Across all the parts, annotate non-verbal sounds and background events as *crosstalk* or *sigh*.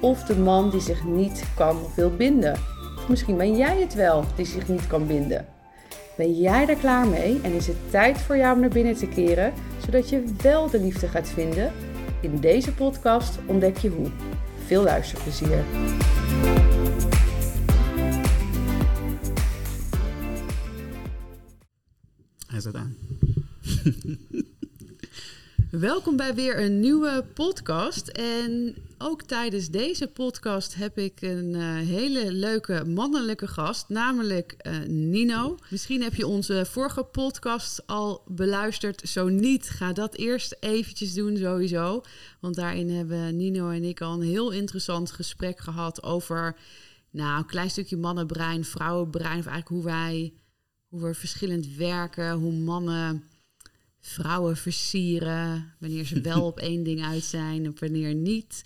of de man die zich niet kan of wil binden. Of misschien ben jij het wel die zich niet kan binden. Ben jij er klaar mee en is het tijd voor jou om naar binnen te keren, zodat je wel de liefde gaat vinden? In deze podcast ontdek je hoe. Veel luisterplezier. Hij staat aan. *laughs* Welkom bij weer een nieuwe podcast. En ook tijdens deze podcast heb ik een eh, hele leuke mannelijke gast, namelijk eh, Nino. Misschien heb je onze vorige podcast al beluisterd. Zo niet, ga dat eerst eventjes doen sowieso. Want daarin hebben Nino en ik al een heel interessant gesprek gehad over... Nou, een klein stukje mannenbrein, vrouwenbrein, of eigenlijk hoe wij... Hoe we verschillend werken, hoe mannen vrouwen versieren, wanneer ze wel *laughs* op één ding uit zijn en wanneer niet.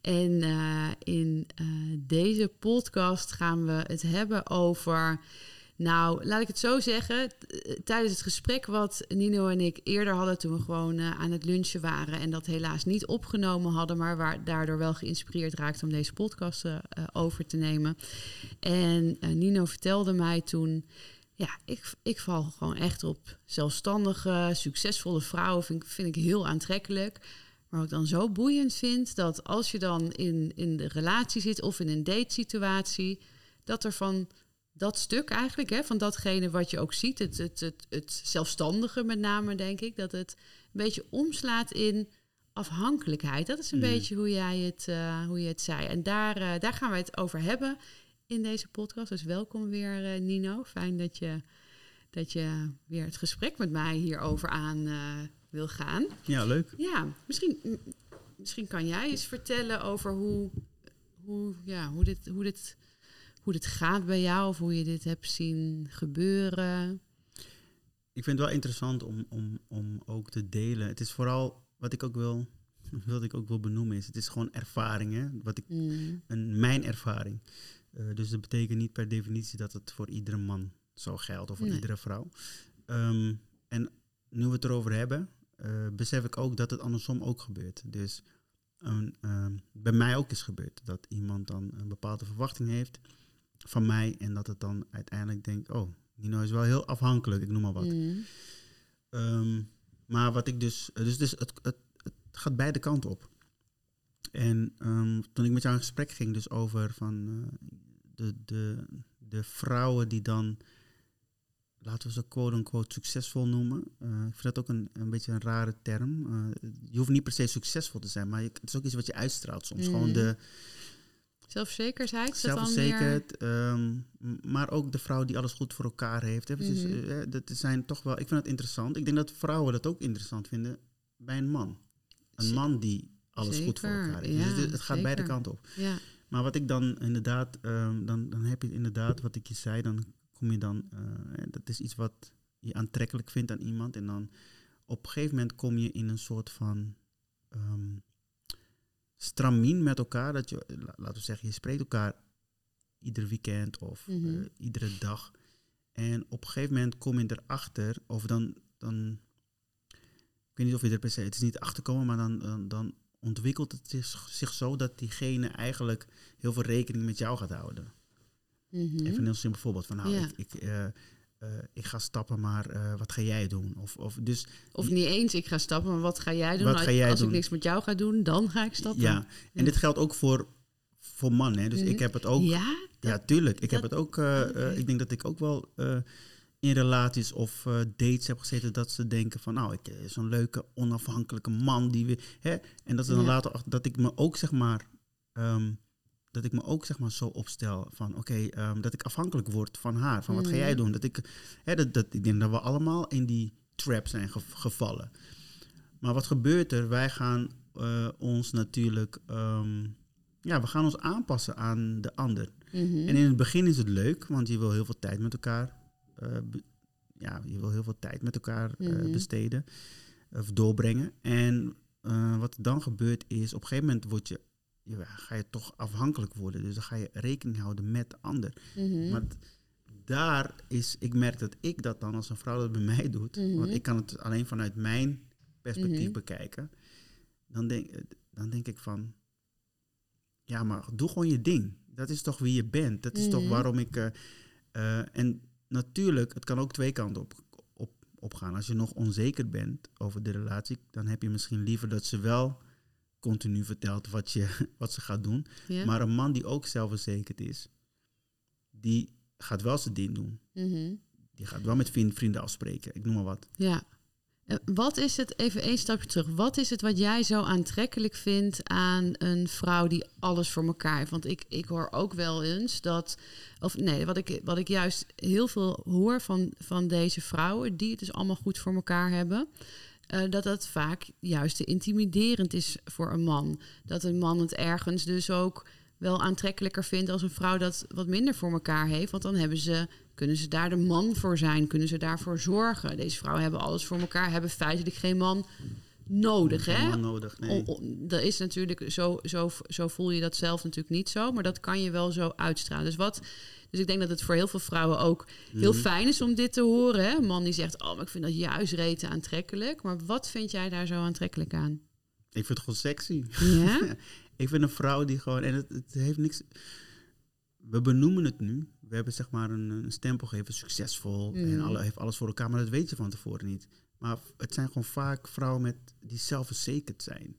En eh, in eh, deze podcast gaan we het hebben over. Nou, laat ik het zo zeggen. Tijdens het gesprek wat Nino en ik eerder hadden toen we gewoon uh, aan het lunchen waren en dat helaas niet opgenomen hadden, maar waar daardoor wel geïnspireerd raakte om deze podcast over te nemen. En Nino vertelde mij toen ja, ik, ik val gewoon echt op zelfstandige, succesvolle vrouwen. Vind, vind ik heel aantrekkelijk. Maar wat ik dan zo boeiend vind, dat als je dan in, in de relatie zit of in een datesituatie, dat er van dat stuk eigenlijk, hè, van datgene wat je ook ziet, het, het, het, het zelfstandige met name, denk ik, dat het een beetje omslaat in afhankelijkheid. Dat is een mm. beetje hoe jij het, uh, hoe je het zei. En daar, uh, daar gaan we het over hebben in deze podcast. Dus welkom weer, uh, Nino. Fijn dat je, dat je weer het gesprek met mij hierover aan uh, wil gaan. Ja, leuk. Ja, misschien, misschien kan jij eens vertellen over hoe, hoe, ja, hoe, dit, hoe, dit, hoe dit gaat bij jou of hoe je dit hebt zien gebeuren. Ik vind het wel interessant om, om, om ook te delen. Het is vooral wat ik ook wil, *laughs* wat ik ook wil benoemen is, het is gewoon ervaringen, wat ik, mm. een, mijn ervaring. Uh, dus dat betekent niet per definitie dat het voor iedere man zo geldt of voor iedere vrouw. Um, en nu we het erover hebben, uh, besef ik ook dat het andersom ook gebeurt. Dus um, um, bij mij ook is gebeurd dat iemand dan een bepaalde verwachting heeft van mij en dat het dan uiteindelijk denkt, oh, Nino is wel heel afhankelijk, ik noem maar wat. Mm. maar wat ik dus, dus, dus het, het, het gaat beide kanten op. En um, toen ik met jou in gesprek ging, dus over van uh, de, de, de vrouwen die dan, laten we ze quote-unquote succesvol noemen. Uh, ik vind dat ook een, een beetje een rare term. Uh, je hoeft niet per se succesvol te zijn, maar je, het is ook iets wat je uitstraalt soms. Mm. Gewoon de... Zelfzekerheid? Zelfverzekerd, um, maar ook de vrouw die alles goed voor elkaar heeft. Hè? Dus, mm -hmm. dat zijn toch wel, ik vind het interessant. Ik denk dat vrouwen dat ook interessant vinden bij een man. Een man die alles goed voor elkaar is. dus het, het gaat beide kanten op. Ja. Maar wat ik dan inderdaad, um, dan, dan heb je inderdaad wat ik je zei, dan kom je dan, uh, dat is iets wat je aantrekkelijk vindt aan iemand. En dan op een gegeven moment kom je in een soort van um, stramien met elkaar. Dat je, laten we zeggen, je spreekt elkaar ieder weekend of mm -hmm. uh, iedere dag. En op een gegeven moment kom je erachter, of dan, dan ik weet niet of je er per se, het is niet achterkomen, maar dan, dan, dan ontwikkelt het zich, zich, zo dat diegene eigenlijk heel veel rekening met jou gaat houden. Mm -hmm. Even een heel simpel voorbeeld van nou, ja. ik, ik, uh, uh, ik, ga stappen, maar uh, wat ga jij doen? Of, of, dus, of niet eens, ik ga stappen, maar wat ga jij doen? Wat als, ga jij als doen? ik niks met jou ga doen, dan ga ik stappen. Ja, en ja. dit geldt ook voor, voor mannen. Dus mm -hmm. ik heb het ook... Ja? Dat, ja, tuurlijk. Ik dat, heb het ook... Okay. ik denk dat ik ook wel in relaties of uh, dates heb gezeten dat ze denken van nou, ik is eh, zo'n leuke onafhankelijke man die we hè en dat ze dan ja. later dat ik me ook zeg maar um, dat ik me ook zeg maar zo opstel van oké okay, um, dat ik afhankelijk word van haar van wat mm. ga jij doen dat ik hè, dat, dat ik denk dat we allemaal in die trap zijn ge gevallen maar wat gebeurt er wij gaan uh, ons natuurlijk um, ja, we gaan ons aanpassen aan de ander. Mhm. En in het begin is het leuk, want je wil heel veel tijd met elkaar, eh, ja, je wil heel veel tijd met elkaar eh, Mhm. besteden of doorbrengen. En eh, wat er dan gebeurt is, op een gegeven moment word je, ja, ga je toch afhankelijk worden. Dus dan ga je rekening houden met de ander. Maar d- daar is, ik merk dat ik dat dan als een vrouw dat bij mij doet, Mhm. want ik kan het alleen vanuit mijn perspectief Mhm. bekijken. Dan denk, dan denk ik van, ja, maar doe gewoon je ding. Dat is toch wie je bent. Dat is toch waarom ik. eh, eh, en natuurlijk, het kan ook twee kanten op, op, opgaan. Als je nog onzeker bent over de relatie, dan heb je misschien liever dat ze wel continu vertelt wat, je, *laughs* wat ze gaat doen. ja? Maar een man die ook zelfverzekerd is, die gaat wel zijn ding doen. Mhm. Die gaat wel met vriend- vrienden afspreken. Ik noem maar wat. Ja. Eh, Wat is het, even één stapje terug, wat is het wat jij zo aantrekkelijk vindt aan een vrouw die alles voor elkaar heeft? Want ik, ik hoor ook wel eens dat, of nee, wat ik, wat ik juist heel veel hoor van, van deze vrouwen, die het dus allemaal goed voor elkaar hebben, eh, dat dat vaak juist te intimiderend is voor een man. Dat een man het ergens dus ook wel aantrekkelijker vindt als een vrouw dat wat minder voor elkaar heeft. Want dan hebben ze, kunnen ze daar de man voor zijn, kunnen ze daarvoor zorgen. Deze vrouwen hebben alles voor elkaar, hebben feitelijk geen man nodig. Geen Hè? man nodig. Nee. O- o- dat is natuurlijk zo, zo, zo voel je dat zelf natuurlijk niet zo, maar dat kan je wel zo uitstralen. Dus wat. Dus ik denk dat het voor heel veel vrouwen ook heel Mhm. fijn is om dit te horen. Hè? Een man die zegt, oh, maar ik vind dat juist rete aantrekkelijk. Maar wat vind jij daar zo aantrekkelijk aan? Ik vind het gewoon sexy. Ja? *laughs* Ik vind een vrouw die gewoon. En het, het heeft niks. We benoemen het nu. We hebben zeg maar een, een stempel gegeven, succesvol. En Mm. alle, heeft alles voor elkaar, maar dat weet je van tevoren niet. Maar het zijn gewoon vaak vrouwen met, die zelfverzekerd zijn.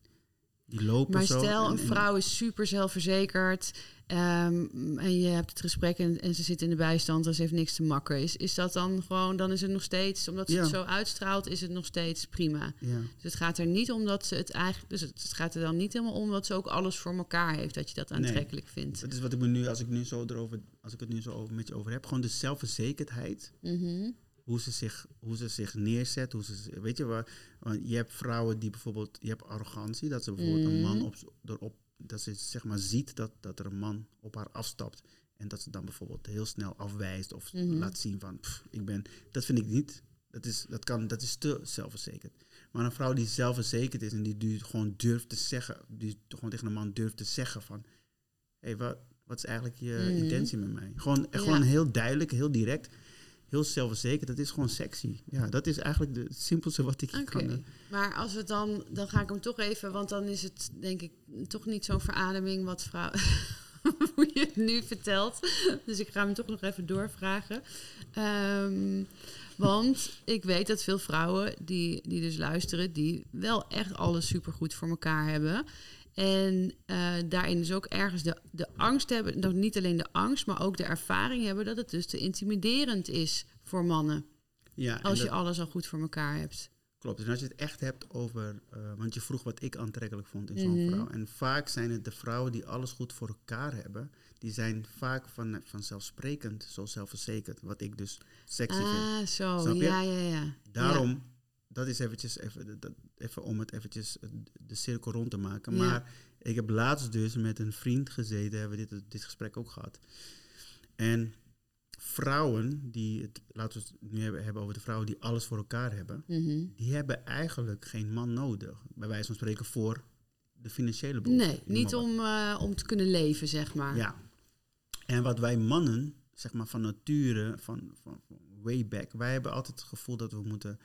Die lopen Maar zo. stel, en- een en- vrouw is super zelfverzekerd. ehm, en je hebt het gesprek en, en ze zit in de bijstand en ze heeft niks te makken. Is, is dat dan gewoon, dan is het nog steeds, omdat ze Ja. het zo uitstraalt, is het nog steeds prima. Ja, Dus het gaat er niet om dat ze het eigenlijk. Dus het, het gaat er dan niet helemaal om dat ze ook alles voor elkaar heeft. Dat je dat Nee. aantrekkelijk vindt. dat is wat ik me nu, als ik nu zo erover, als ik het nu zo over, met je over heb, gewoon de zelfverzekerdheid. Mhm. Hoe ze zich, hoe ze zich neerzet, hoe ze, weet je waar, want je hebt vrouwen die bijvoorbeeld, je hebt arrogantie, dat ze bijvoorbeeld een man Mhm. op, erop, dat ze zeg maar ziet dat, dat er een man op haar afstapt en dat ze dan bijvoorbeeld heel snel afwijst of Mhm. laat zien van, pff, ik ben, dat vind ik niet, dat is, dat kan, dat is te zelfverzekerd. Maar een vrouw die zelfverzekerd is en die, du- gewoon durft te zeggen, die gewoon tegen een man durft te zeggen van, hé, hey, wat, wat is eigenlijk je Mhm. intentie met mij? Gewoon, Ja. gewoon heel duidelijk, heel direct heel zelfverzekerd. Dat is gewoon sexy. Ja, dat is eigenlijk de, het simpelste wat ik kan. eh, Maar als we dan, dan ga ik hem toch even, want dan is het denk ik toch niet zo'n verademing wat vrouw. *laughs* hoe je het nu vertelt. Dus ik ga hem toch nog even doorvragen. Ehm, want ik weet dat veel vrouwen die, die dus luisteren, die wel echt alles supergoed voor elkaar hebben. En eh, daarin dus ook ergens de, de angst hebben, nog niet alleen de angst, maar ook de ervaring hebben dat het dus te intimiderend is voor mannen. Ja, Als je alles al goed voor elkaar hebt. klopt. En als je het echt hebt over, eh, want je vroeg wat ik aantrekkelijk vond in zo'n Mhm. vrouw. En vaak zijn het de vrouwen die alles goed voor elkaar hebben, die zijn vaak van, vanzelfsprekend zo zelfverzekerd. Wat ik dus sexy vind. Ah, zo. Snap je? Ja, ja, ja. Daarom, dat is eventjes, even, dat, even om het eventjes eh, de cirkel rond te maken. Ja. Maar ik heb laatst dus met een vriend gezeten, hebben we dit, dit gesprek ook gehad. En vrouwen die, het, laten we het nu hebben, hebben over de vrouwen die alles voor elkaar hebben, Mhm. die hebben eigenlijk geen man nodig. Bij wijze van spreken voor de financiële behoeften. Nee, niet om, eh, om te kunnen leven, zeg maar. Ja. En wat wij mannen, zeg maar van nature, van, van, van way back, wij hebben altijd het gevoel dat we moeten,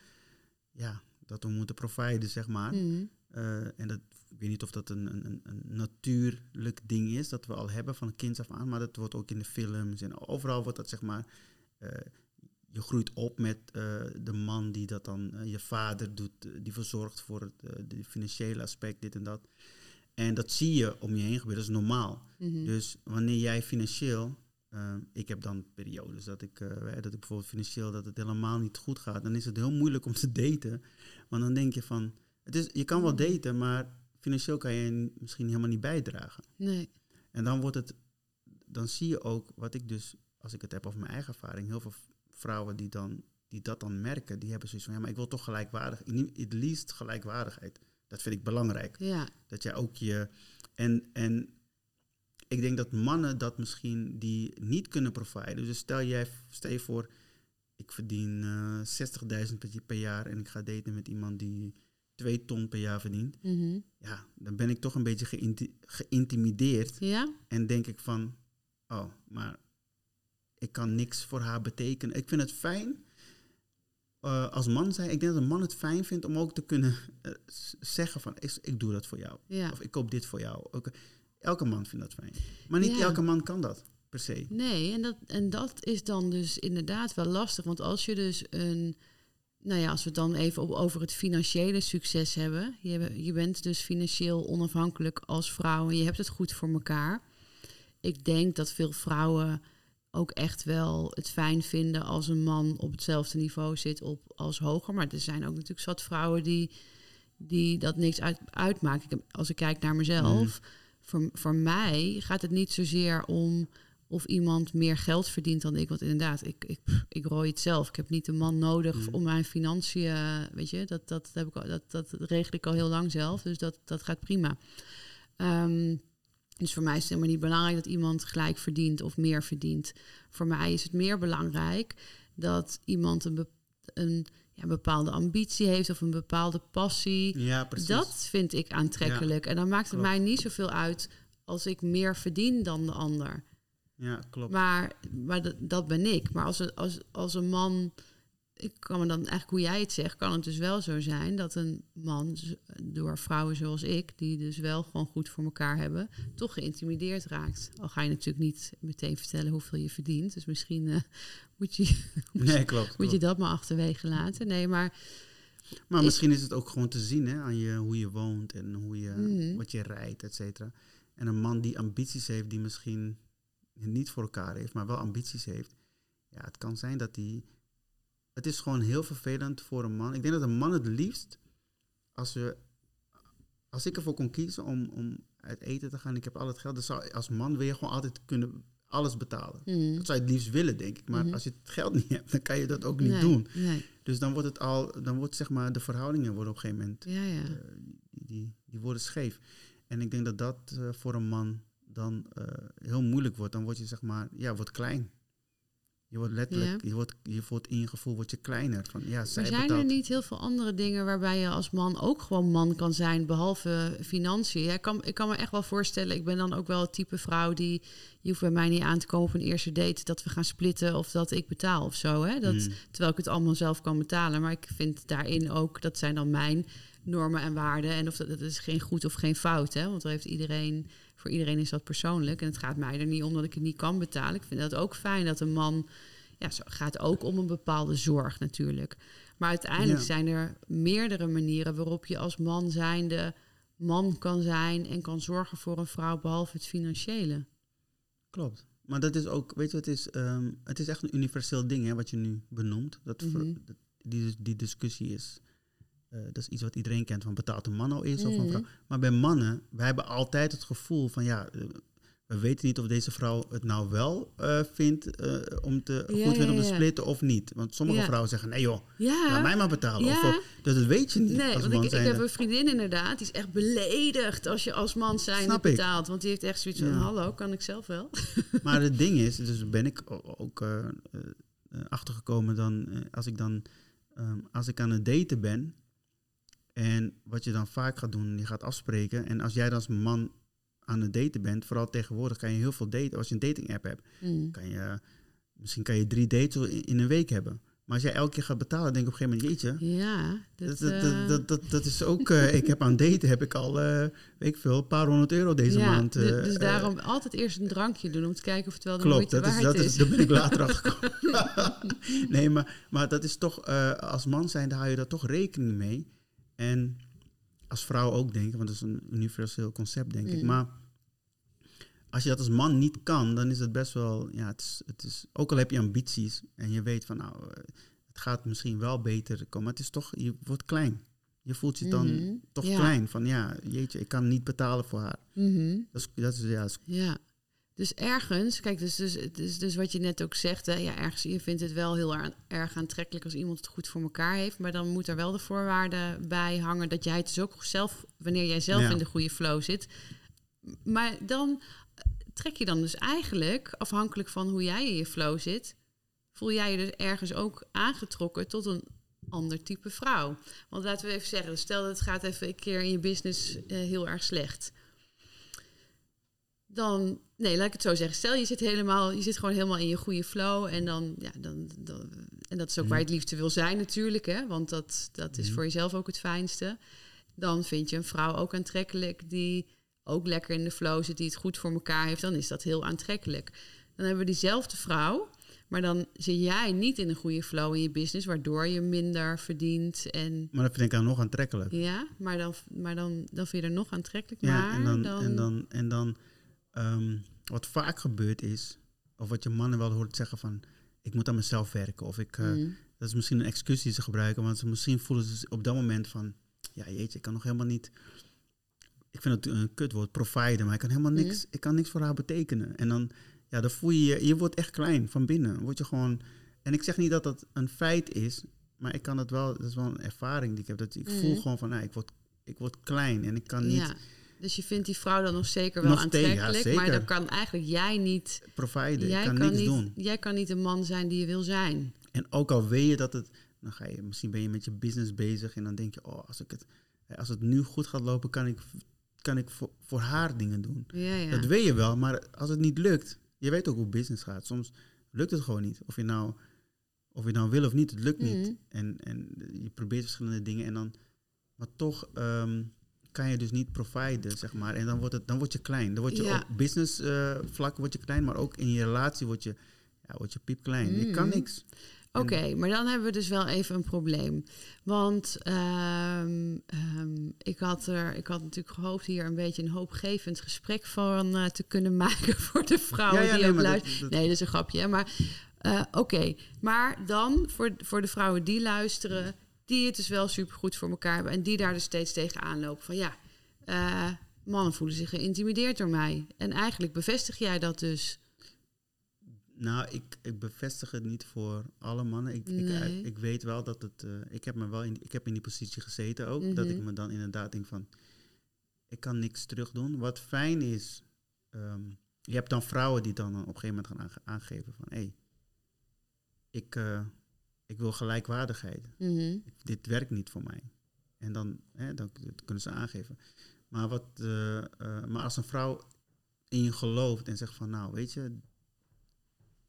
ja, dat we moeten providen, zeg maar. Mhm. Eh, en dat, ik weet niet of dat een, een, een natuurlijk ding is, dat we al hebben van kinds af aan, maar dat wordt ook in de films en overal wordt dat, zeg maar, eh, je groeit op met eh, de man die dat dan, je vader doet, die verzorgt voor het de financiële aspect, dit en dat. En dat zie je om je heen gebeuren, dat is normaal. Mhm. Dus wanneer jij financieel, eh, ik heb dan periodes dat ik, eh, dat ik bijvoorbeeld financieel dat het helemaal niet goed gaat, dan is het heel moeilijk om te daten. Want dan denk je van, het is, je kan wel Mhm. daten, maar financieel kan je misschien helemaal niet bijdragen. Nee. En dan wordt het, dan zie je ook wat ik dus, als ik het heb over mijn eigen ervaring, heel veel vrouwen die, dan, die dat dan merken, die hebben zoiets van, ja, maar ik wil toch gelijkwaardig, het liefst gelijkwaardigheid. Dat vind ik belangrijk. Ja. Dat jij ook je. En, en ik denk dat mannen dat misschien die niet kunnen providen. Dus stel, jij, stel je voor, ik verdien uh, 60.000 per jaar en ik ga daten met iemand die 2 ton per jaar verdient. Mhm. Ja, dan ben ik toch een beetje geïntimideerd. Ja? En denk ik van, oh, maar ik kan niks voor haar betekenen. Ik vind het fijn uh, als man zijn. Ik denk dat een man het fijn vindt om ook te kunnen uh, zeggen van, ik, ik, doe dat voor jou. Ja. Of ik koop dit voor jou. Ook, elke man vindt dat fijn. Maar niet Ja. elke man kan dat, per se. Nee, en dat, en dat is dan dus inderdaad wel lastig. Want als je dus een. Nou ja, als we het dan even op, over het financiële succes hebben. Je, je bent dus financieel onafhankelijk als vrouw en je hebt het goed voor elkaar. Ik denk dat veel vrouwen ook echt wel het fijn vinden als een man op hetzelfde niveau zit op, als hoger. Maar er zijn ook natuurlijk zat vrouwen die, die dat niks uit, uitmaakt. Ik als ik kijk naar mezelf, voor, voor mij gaat het niet zozeer om of iemand meer geld verdient dan ik. Want inderdaad, ik, ik, ik rooi het zelf. Ik heb niet een man nodig Mhm. om mijn financiën, weet je, dat, dat, heb ik al, dat, dat regel ik al heel lang zelf. Dus dat, dat gaat prima. Ehm, dus voor mij is het helemaal niet belangrijk dat iemand gelijk verdient of meer verdient. Voor mij is het meer belangrijk dat iemand een, een ja, bepaalde ambitie heeft of een bepaalde passie. Ja, precies. Dat vind ik aantrekkelijk. en dan maakt het klopt. mij niet zoveel uit als ik meer verdien dan de ander. Ja, klopt. Maar, maar dat, dat ben ik. Maar als, een- als, als een man. Ik kan me dan eigenlijk, hoe jij het zegt, kan het dus wel zo zijn dat een man door vrouwen zoals ik, die dus wel gewoon goed voor elkaar hebben, toch geïntimideerd raakt. Al ga je natuurlijk niet meteen vertellen hoeveel je verdient. Dus misschien eh, *laughs* moet, je, *laughs* nee, klopt. moet je dat maar achterwege laten. Nee, maar Maar is- misschien is het ook gewoon te zien hè, aan je, hoe je woont en hoe je, Mhm. wat je rijdt, et cetera. En een man die ambities heeft, die misschien niet voor elkaar heeft, maar wel ambities heeft. Ja, het kan zijn dat hij... Het is gewoon heel vervelend voor een man. Ik denk dat een man het liefst, als, we, als ik ervoor kon kiezen om, om uit eten te gaan, ik heb al het geld, dan zou als man wil je gewoon altijd kunnen alles betalen. hmm, Dat zou je het liefst willen, denk ik. Maar Mhm. als je het geld niet hebt, dan kan je dat ook niet nee, doen. Nee. Dus dan wordt het al, dan wordt zeg maar, de verhoudingen worden op een gegeven moment Ja, ja. eh, die, die, die worden scheef. En ik denk dat dat eh, voor een man dan eh, heel moeilijk wordt. Dan word je zeg maar, ja, wordt klein. Je wordt letterlijk, je, wordt, je wordt in je gevoel wordt je kleiner. Van, ja, zij Maar zijn er niet heel veel andere dingen waarbij je als man ook gewoon man kan zijn, behalve financiën? Ja, ik, kan, ik kan me echt wel voorstellen, ik ben dan ook wel het type vrouw die, je hoeft bij mij niet aan te komen op een eerste date dat we gaan splitten of dat ik betaal of zo. Hè? Dat, Mm. Terwijl ik het allemaal zelf kan betalen. Maar ik vind daarin ook, dat zijn dan mijn normen en waarden. En of dat, dat is geen goed of geen fout. Hè? Want er heeft iedereen, voor iedereen is dat persoonlijk. En het gaat mij er niet om dat ik het niet kan betalen. Ik vind dat ook fijn dat een man. Ja, zo gaat ook om een bepaalde zorg natuurlijk. Maar uiteindelijk Ja. zijn er meerdere manieren waarop je als man zijnde man kan zijn en kan zorgen voor een vrouw, behalve het financiële. Klopt. Maar dat is ook, weet je, het is, ehm, het is echt een universeel ding hè, wat je nu benoemt. Dat ver- Mhm. dat- die, die discussie is, eh, dat is iets wat iedereen kent, van betaalt een man al eerst of een Mhm. vrouw. Maar bij mannen, wij hebben altijd het gevoel van, ja, eh, we weten niet of deze vrouw het nou wel eh, vindt om te, Ja, goed vindt ja, om te ja. splitten of niet. Want sommige vrouwen zeggen, nee joh, laat mij maar betalen. Of, dus dat weet je niet Nee, als want man ik, ik heb een vriendin inderdaad, die is echt beledigd als je als man zijn ik. betaalt. Want die heeft echt zoiets van, hallo, kan ik zelf wel? *laughs* Maar het ding is, dus ben ik ook achtergekomen dan, als ik dan, ehm, als ik aan het daten ben, en wat je dan vaak gaat doen, je gaat afspreken, en als jij dan als man aan het daten bent, vooral tegenwoordig kan je heel veel daten, als je een dating app hebt, Hmm. kan je, misschien kan je drie dates in, een week hebben. Maar als jij elke keer gaat betalen, denk ik op een gegeven moment, jeetje, Ja, dat, dat, dat, eh, dat, dat, dat is ook, eh, ik heb aan daten, heb ik al, eh, weet ik veel, een paar honderd euro deze ja, maand. du- eh, dus eh, daarom altijd eerst een drankje doen om te kijken of het wel de Klopt, moeite dat is, waard dat is. is, daar ben ik later *laughs* achter gekomen. *laughs* nee, maar, maar dat is toch, eh, als man zijn, daar hou je daar toch rekening mee. En als vrouw ook, denk ik, want dat is een universeel concept, denk ik. Mm. Maar als je dat als man niet kan, dan is het best wel, ja, het is, het is, ook al heb je ambities en je weet van, nou, eh, het gaat misschien wel beter komen, maar het is toch, je wordt klein. Je voelt je dan Mhm, toch ja. klein, van ja, jeetje, ik kan niet betalen voor haar. Mhm, Dat is, dat is, ja, dat is- Ja. Dus ergens, kijk, dus, dus, dus, dus wat je net ook zegt, hè, ja, ergens, je vindt het wel heel erg aantrekkelijk als iemand het goed voor elkaar heeft, maar dan moet er wel de voorwaarde bij hangen dat jij het dus ook zelf, wanneer jij zelf Ja. in de goede flow zit. Maar dan, trek je dan dus eigenlijk, afhankelijk van hoe jij in je flow zit, voel jij je dus ergens ook aangetrokken tot een ander type vrouw. Want laten we even zeggen, stel dat het gaat even een keer in je business eh, heel erg slecht. Dan, nee, laat ik het zo zeggen. Stel je zit helemaal, je zit gewoon helemaal in je goede flow en dan, ja, dan, dan en dat is ook Mhm. waar je het liefste wil zijn natuurlijk, hè? Want dat, dat is Mhm. voor jezelf ook het fijnste. Dan vind je een vrouw ook aantrekkelijk die ook lekker in de flow zit, die het goed voor elkaar heeft. Dan is dat heel aantrekkelijk. Dan hebben we diezelfde vrouw, maar dan zit jij niet in een goede flow in je business, waardoor je minder verdient. En Maar dat vind ik dan nog aantrekkelijk. ja, maar dan, maar dan, dan vind je er nog aantrekkelijk. Ja, maar en dan, dan, en dan, en dan ehm, wat vaak gebeurt is, of wat je mannen wel hoort zeggen van, ik moet aan mezelf werken. Of ik, eh, Mm. dat is misschien een excuus die ze gebruiken, want ze misschien voelen ze op dat moment van, ja jeetje, ik kan nog helemaal niet, ik vind het een kutwoord, providen, maar ik kan helemaal niks, Mhm. ik kan niks voor haar betekenen. En dan, ja, dan voel je je, je wordt echt klein van binnen. Word je gewoon, en ik zeg niet dat dat een feit is, maar ik kan het wel, dat is wel een ervaring die ik heb, dat ik voel Mhm. gewoon van, nou, ik word, ik word klein en ik kan niet ja. Dus je vindt die vrouw dan nog zeker wel Nog steeds, ja, aantrekkelijk, maar dan kan eigenlijk jij niet, providen, jij kan, kan, niks niet, doen. jij kan niet de man zijn die je wil zijn. En ook al weet je dat het, dan ga je, misschien ben je met je business bezig en dan denk je, oh, als ik het, als het nu goed gaat lopen, kan ik, kan ik voor, voor haar dingen doen. Ja, ja. Dat weet je wel, maar als het niet lukt, je weet ook hoe business gaat. Soms lukt het gewoon niet. Of je nou, of je nou wil of niet, het lukt Mhm. niet. En, en je probeert verschillende dingen en dan, maar toch ehm, kan je dus niet providen, zeg maar. En dan, wordt het, dan word je klein. Dan word je Ja. op business eh, vlak word je klein, maar ook in je relatie word je, ja, word je piepklein. Je kan Mhm. niks. Oké, maar dan hebben we dus wel even een probleem. Want ehm, ehm, ik, had er, ik had natuurlijk gehoopt hier een beetje een hoopgevend gesprek van eh, te kunnen *laughs* maken voor de vrouwen Ja, ja, die nee, ook luisteren. dat- Nee, dat is een grapje. hè, Maar eh, oké, maar dan voor, voor de vrouwen die luisteren, die het dus wel supergoed voor elkaar hebben en die daar dus steeds tegenaan lopen van ja, eh, mannen voelen zich geïntimideerd door mij. En eigenlijk bevestig jij dat dus. Nou, ik, ik bevestig het niet voor alle mannen. Ik, Nee. ik, ik weet wel dat het. eh, ik, heb me wel in, ik heb in die positie gezeten ook. Dat ik Mhm. me dan inderdaad denk van. Ik kan niks terug doen. Wat fijn is. ehm, je hebt dan vrouwen die dan op een gegeven moment gaan aange- aangeven van. Hé, hey, ik, eh, ik wil gelijkwaardigheid. Mhm. Dit werkt niet voor mij. En dan, hè, dan kunnen ze aangeven. Maar, wat, eh, eh, maar als een vrouw in je gelooft en zegt van nou, weet je,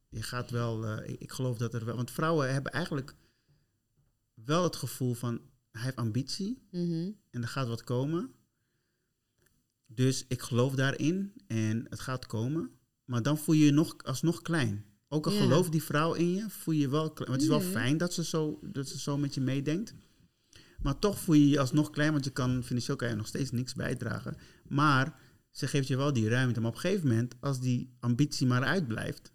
je gaat wel, eh, ik, ik geloof dat er wel, want vrouwen hebben eigenlijk wel het gevoel van hij heeft ambitie Mhm. en er gaat wat komen. Dus ik geloof daarin en het gaat komen. Maar dan voel je je nog alsnog klein. Ook al Ja. gelooft die vrouw in je, voel je wel klein. Want het is wel fijn dat ze, zo, dat ze zo met je meedenkt. Maar toch voel je je alsnog klein, want je kan financieel kan je nog steeds niks bijdragen. Maar ze geeft je wel die ruimte. Maar op een gegeven moment, als die ambitie maar uitblijft,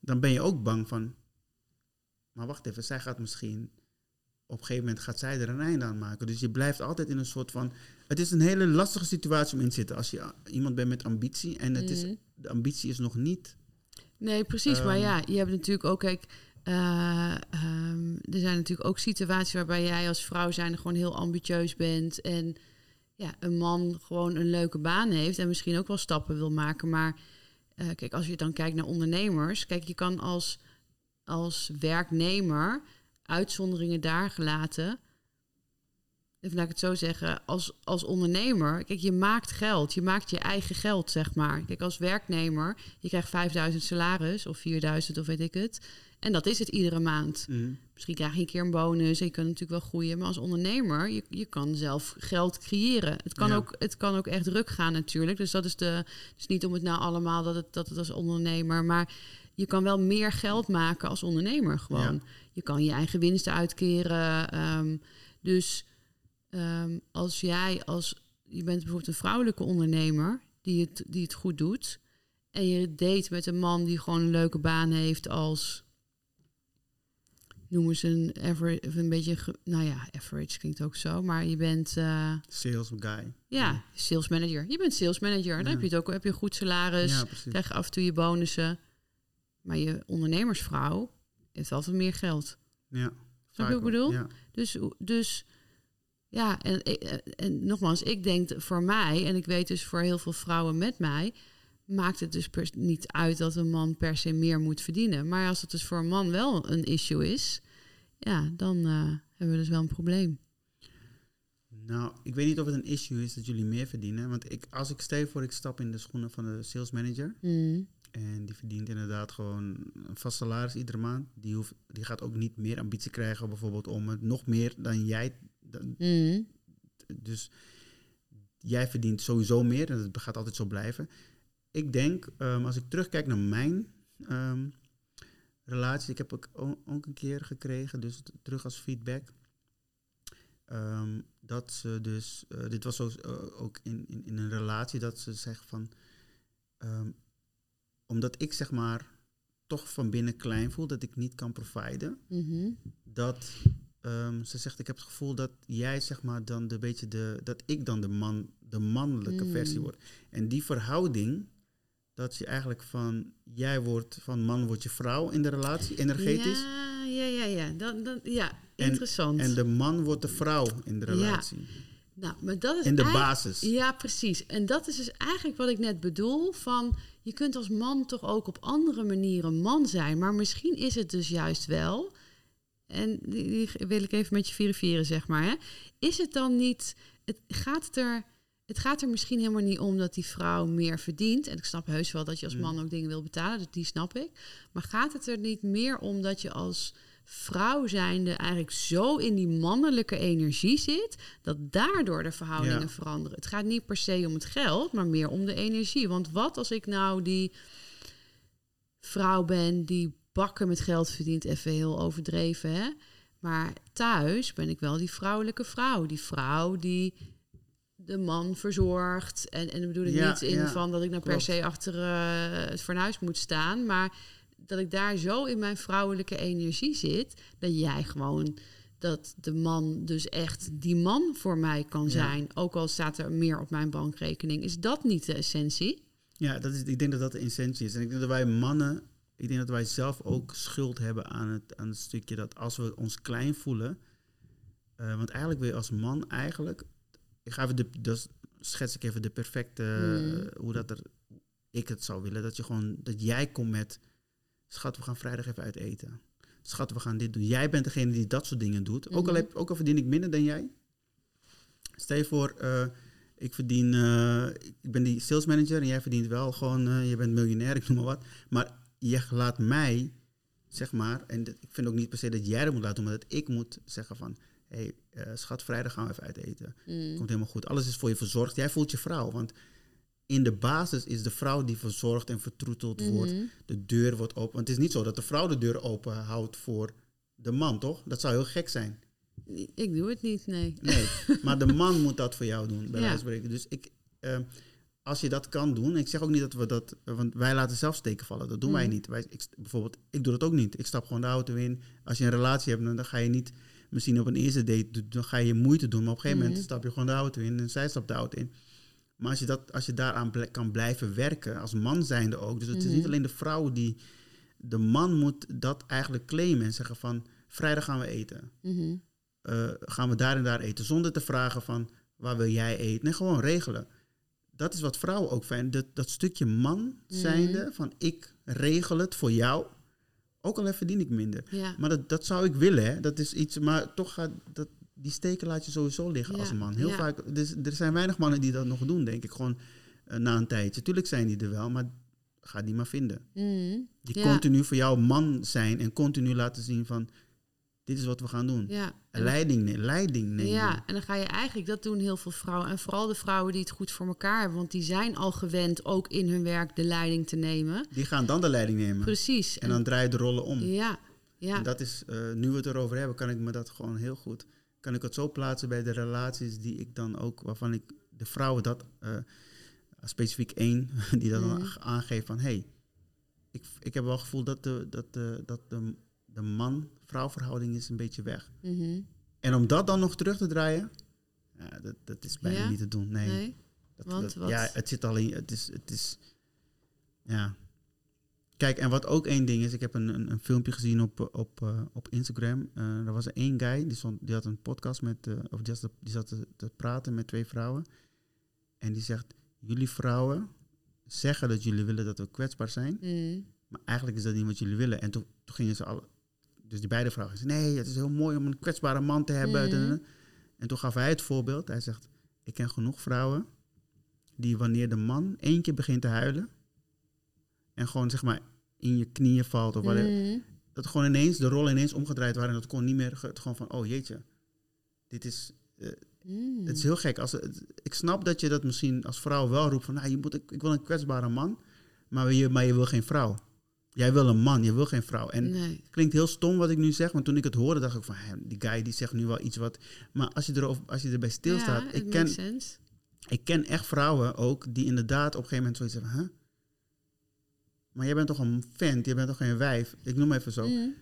dan ben je ook bang van. Maar wacht even, zij gaat misschien. Op een gegeven moment gaat zij er een einde aan maken. Dus je blijft altijd in een soort van. Het is een hele lastige situatie om in te zitten. Als je iemand bent met ambitie en het is, Mhm. de ambitie is nog niet. Nee, precies. maar Ehm. ja, je hebt natuurlijk ook, kijk, eh, ehm, er zijn natuurlijk ook situaties waarbij jij als vrouw zijn gewoon heel ambitieus bent en ja, een man gewoon een leuke baan heeft en misschien ook wel stappen wil maken. Maar eh, kijk, als je dan kijkt naar ondernemers, kijk, je kan als, als werknemer, uitzonderingen daar gelaten, even laat ik het zo zeggen, als, als ondernemer, kijk, je maakt geld, je maakt je eigen geld, zeg maar. Kijk, als werknemer, je krijgt 5000 salaris of 4000 of weet ik het. En dat is het iedere maand. Misschien krijg je een keer een bonus en je kan natuurlijk wel groeien. Maar als ondernemer, je, je kan zelf geld creëren. Het kan, Ja. ook, het kan ook echt druk gaan natuurlijk. Dus dat is de. Dus niet om het nou allemaal dat het, dat het als ondernemer. Maar je kan wel meer geld maken als ondernemer gewoon. Ja. Je kan je eigen winsten uitkeren. ehm, dus ehm, als jij als. Je bent bijvoorbeeld een vrouwelijke ondernemer die het, die het goed doet. En je date met een man die gewoon een leuke baan heeft als noemen ze een average, of een beetje, nou ja, average klinkt ook zo, maar je bent, eh, Sales guy. ja, sales manager. Je bent sales manager, dan Ja. heb je het ook, heb je een goed salaris, Ja, krijg je af en toe je bonussen, maar je ondernemersvrouw heeft altijd meer geld. Ja. Snap je wat ik bedoel? Ja. Dus, dus ja, en, en, en nogmaals, ik denk voor mij, en ik weet dus voor heel veel vrouwen met mij, maakt het dus per- niet uit dat een man per se meer moet verdienen. Maar als het dus voor een man wel een issue is, ja, dan eh, hebben we dus wel een probleem. Nou, ik weet niet of het een issue is dat jullie meer verdienen. Want ik, als ik stel voor, ik stap in de schoenen van de sales manager. Mm, En die verdient inderdaad gewoon een vast salaris iedere maand. Die, hoeft, die gaat ook niet meer ambitie krijgen, bijvoorbeeld om het nog meer dan jij. Dan- mm, dus jij verdient sowieso meer en dat gaat altijd zo blijven. Ik denk, ehm, als ik terugkijk naar mijn ehm, relatie, ik heb ook, ook een keer gekregen, dus terug als feedback. ehm, dat ze dus, eh, dit was ook, eh, ook in, in, in een relatie, dat ze zegt van, omdat ik zeg maar toch van binnen klein voel, dat ik niet kan providen, mhm. dat ehm, ze zegt, ik heb het gevoel dat jij zeg maar dan de beetje de, dat ik dan de man, de mannelijke Mm. versie word. En die verhouding, dat je eigenlijk van, jij wordt van man wordt je vrouw in de relatie, energetisch. Ja, ja, ja, ja. Dan, dan, ja, En- interessant. En de man wordt de vrouw in de Ja. relatie. nou, maar dat is In de basis. Ja, precies. En dat is dus eigenlijk wat ik net bedoel. Van je kunt als man toch ook op andere manieren man zijn. Maar misschien is het dus juist wel. En die, die wil ik even met je verifiëren, zeg maar. Hè? Is het dan niet. Het gaat het er. Het gaat er misschien helemaal niet om dat die vrouw meer verdient. En ik snap heus wel dat je als Mm. man ook dingen wil betalen. Dus die snap ik. Maar gaat het er niet meer om dat je als vrouw zijnde eigenlijk zo in die mannelijke energie zit, dat daardoor de verhoudingen Ja. veranderen. Het gaat niet per se om het geld, maar meer om de energie. Want wat als ik nou die vrouw ben die bakken met geld verdient, even heel overdreven, hè? Maar thuis ben ik wel die vrouwelijke vrouw. Die vrouw die de man verzorgt. En, en dan bedoel ik Ja, niet in ja, van dat ik nou per se achter eh, het fornuis moet staan. Maar dat ik daar zo in mijn vrouwelijke energie zit, dat jij gewoon dat de man dus echt die man voor mij kan Ja. zijn. Ook al staat er meer op mijn bankrekening. Is dat niet de essentie? Ja, dat is, ik denk dat dat de essentie is. En ik denk dat wij mannen, ik denk dat wij zelf ook schuld hebben aan het, aan het stukje dat als we ons klein voelen. eh, want eigenlijk wil je als man eigenlijk. Ik ga even de, dus schets ik even de perfecte, Mm. hoe dat er, ik het zou willen. Dat je gewoon, dat jij komt met, schat, we gaan vrijdag even uit eten. Schat, we gaan dit doen. Jij bent degene die dat soort dingen doet. Ook, al Mhm. heb, ook al verdien ik minder dan jij. Stel je voor, eh, ik verdien, eh, ik ben die sales manager en jij verdient wel gewoon, je bent miljonair, ik noem maar wat. Maar je laat mij, zeg maar, en dat- ik vind ook niet per se dat jij dat moet laten doen, maar dat ik moet zeggen van, hé, hey, eh, schat, vrijdag gaan we even uit eten. Mm. Komt helemaal goed. Alles is voor je verzorgd. Jij voelt je vrouw, want in de basis is de vrouw die verzorgd en vertroeteld wordt. Mhm. De deur wordt open. Want het is niet zo dat de vrouw de deur open houdt voor de man, toch? Dat zou heel gek zijn. Ik doe het niet, nee. Nee, *laughs* maar de man moet dat voor jou doen, bij Ja. wijze van spreken. Dus ik, eh, als je dat kan doen, ik zeg ook niet dat we dat, want wij laten zelf steken vallen. Dat doen wij Mhm. niet. Wij, ik, bijvoorbeeld, ik doe dat ook niet. Ik stap gewoon de auto in. Als je een relatie hebt, dan ga je niet, misschien op een eerste date, dan ga je moeite doen. Maar op een gegeven moment Mhm. stap je gewoon de auto in en zij stapt de auto in. Maar als je, dat, als je daaraan bl- kan blijven werken, als man zijnde ook. Dus het is niet alleen de vrouw die, de man moet dat eigenlijk claimen en zeggen van, vrijdag gaan we eten Mhm. eh, gaan we daar en daar eten. Zonder te vragen van waar wil jij eten. Nee, gewoon regelen. Dat is wat vrouwen ook fijn. Dat, dat stukje man zijnde van ik regel het voor jou. Ook al verdien ik minder. Ja. Maar dat, dat zou ik willen. Hè. Dat is iets, maar toch gaat dat, die steken laat je sowieso liggen Ja, als man. Heel ja. vaak, dus, er zijn weinig mannen die dat nog doen, denk ik. Gewoon eh, na een tijdje. Tuurlijk zijn die er wel, maar ga die maar vinden. Mhm. Die continu voor jou man zijn en continu laten zien van dit is wat we gaan doen. Ja. Leiding, ne- leiding nemen. Ja, en dan ga je eigenlijk, dat doen heel veel vrouwen. En vooral de vrouwen die het goed voor elkaar hebben. Want die zijn al gewend ook in hun werk de leiding te nemen. Die gaan dan de leiding nemen. Precies. En dan draai je de rollen om. ja, ja. En dat is, eh, nu we het erover hebben, kan ik me dat gewoon heel goed. Kan ik het zo plaatsen bij de relaties die ik dan ook, waarvan ik de vrouwen dat, eh, specifiek één, *laughs* die dat dan Mhm. aangeeft van hé, hey, ik, ik heb wel het gevoel dat de, dat de, dat de, de man-vrouw verhouding is een beetje weg. Mhm. En om dat dan nog terug te draaien, ja, dat, dat is bijna Ja? niet te doen. Nee. Nee? Dat, Want dat-? Ja, het zit al in. Het is, het is. Ja. Kijk, en wat ook één ding is, ik heb een, een, een filmpje gezien op, op, eh, op Instagram. Eh er was één guy, die, stond, die had een podcast met, eh, of die, zat, die zat te, te praten met twee vrouwen. En die zegt, jullie vrouwen zeggen dat jullie willen dat we kwetsbaar zijn. Mm. Maar eigenlijk is dat niet wat jullie willen. En toen, toen gingen ze alle... Dus die beide vrouwen zeiden, nee, het is heel mooi om een kwetsbare man te hebben. Mhm. En toen gaf hij het voorbeeld. Hij zegt, ik ken genoeg vrouwen die wanneer de man één keer begint te huilen... en gewoon zeg maar in je knieën valt of whatever... Mm. dat gewoon ineens, de rollen ineens omgedraaid waren... en dat kon niet meer, het gewoon van, oh jeetje, dit is... eh, Mm. het is heel gek. Als, het- ik snap dat je dat misschien als vrouw wel roept van, nou, je moet, ik, ik wil een kwetsbare man, maar je, maar je wil geen vrouw. Jij wil een man, je wil geen vrouw. En nee. het klinkt heel stom wat ik nu zeg, want toen ik het hoorde, dacht ik van, die guy die zegt nu wel iets wat. Maar als je, erover, als je erbij stilstaat, ja, ik, ken, sense. ik ken echt vrouwen ook die inderdaad op een gegeven moment zoiets hebben, huh? Maar jij bent toch een vent, je bent toch geen wijf? Ik noem even zo. Mm.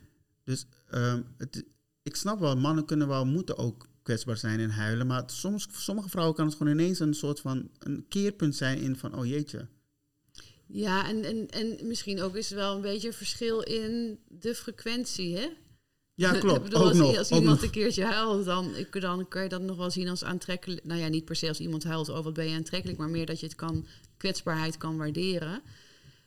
Dus ehm, het, ik snap wel, mannen kunnen wel moeten ook kwetsbaar zijn en huilen. Maar soms, voor sommige vrouwen kan het gewoon ineens een soort van een keerpunt zijn in van, oh jeetje. Ja, en, en, en misschien ook is er wel een beetje een verschil in de frequentie, hè? Ja, *laughs* Ik klopt. bedoel, ook als, nog. als iemand nog. een keertje huilt, dan, ik- dan kan je dat nog wel zien als aantrekkelijk. Nou ja, niet per se als iemand huilt, oh wat ben je aantrekkelijk, maar meer dat je het kan, kwetsbaarheid kan waarderen.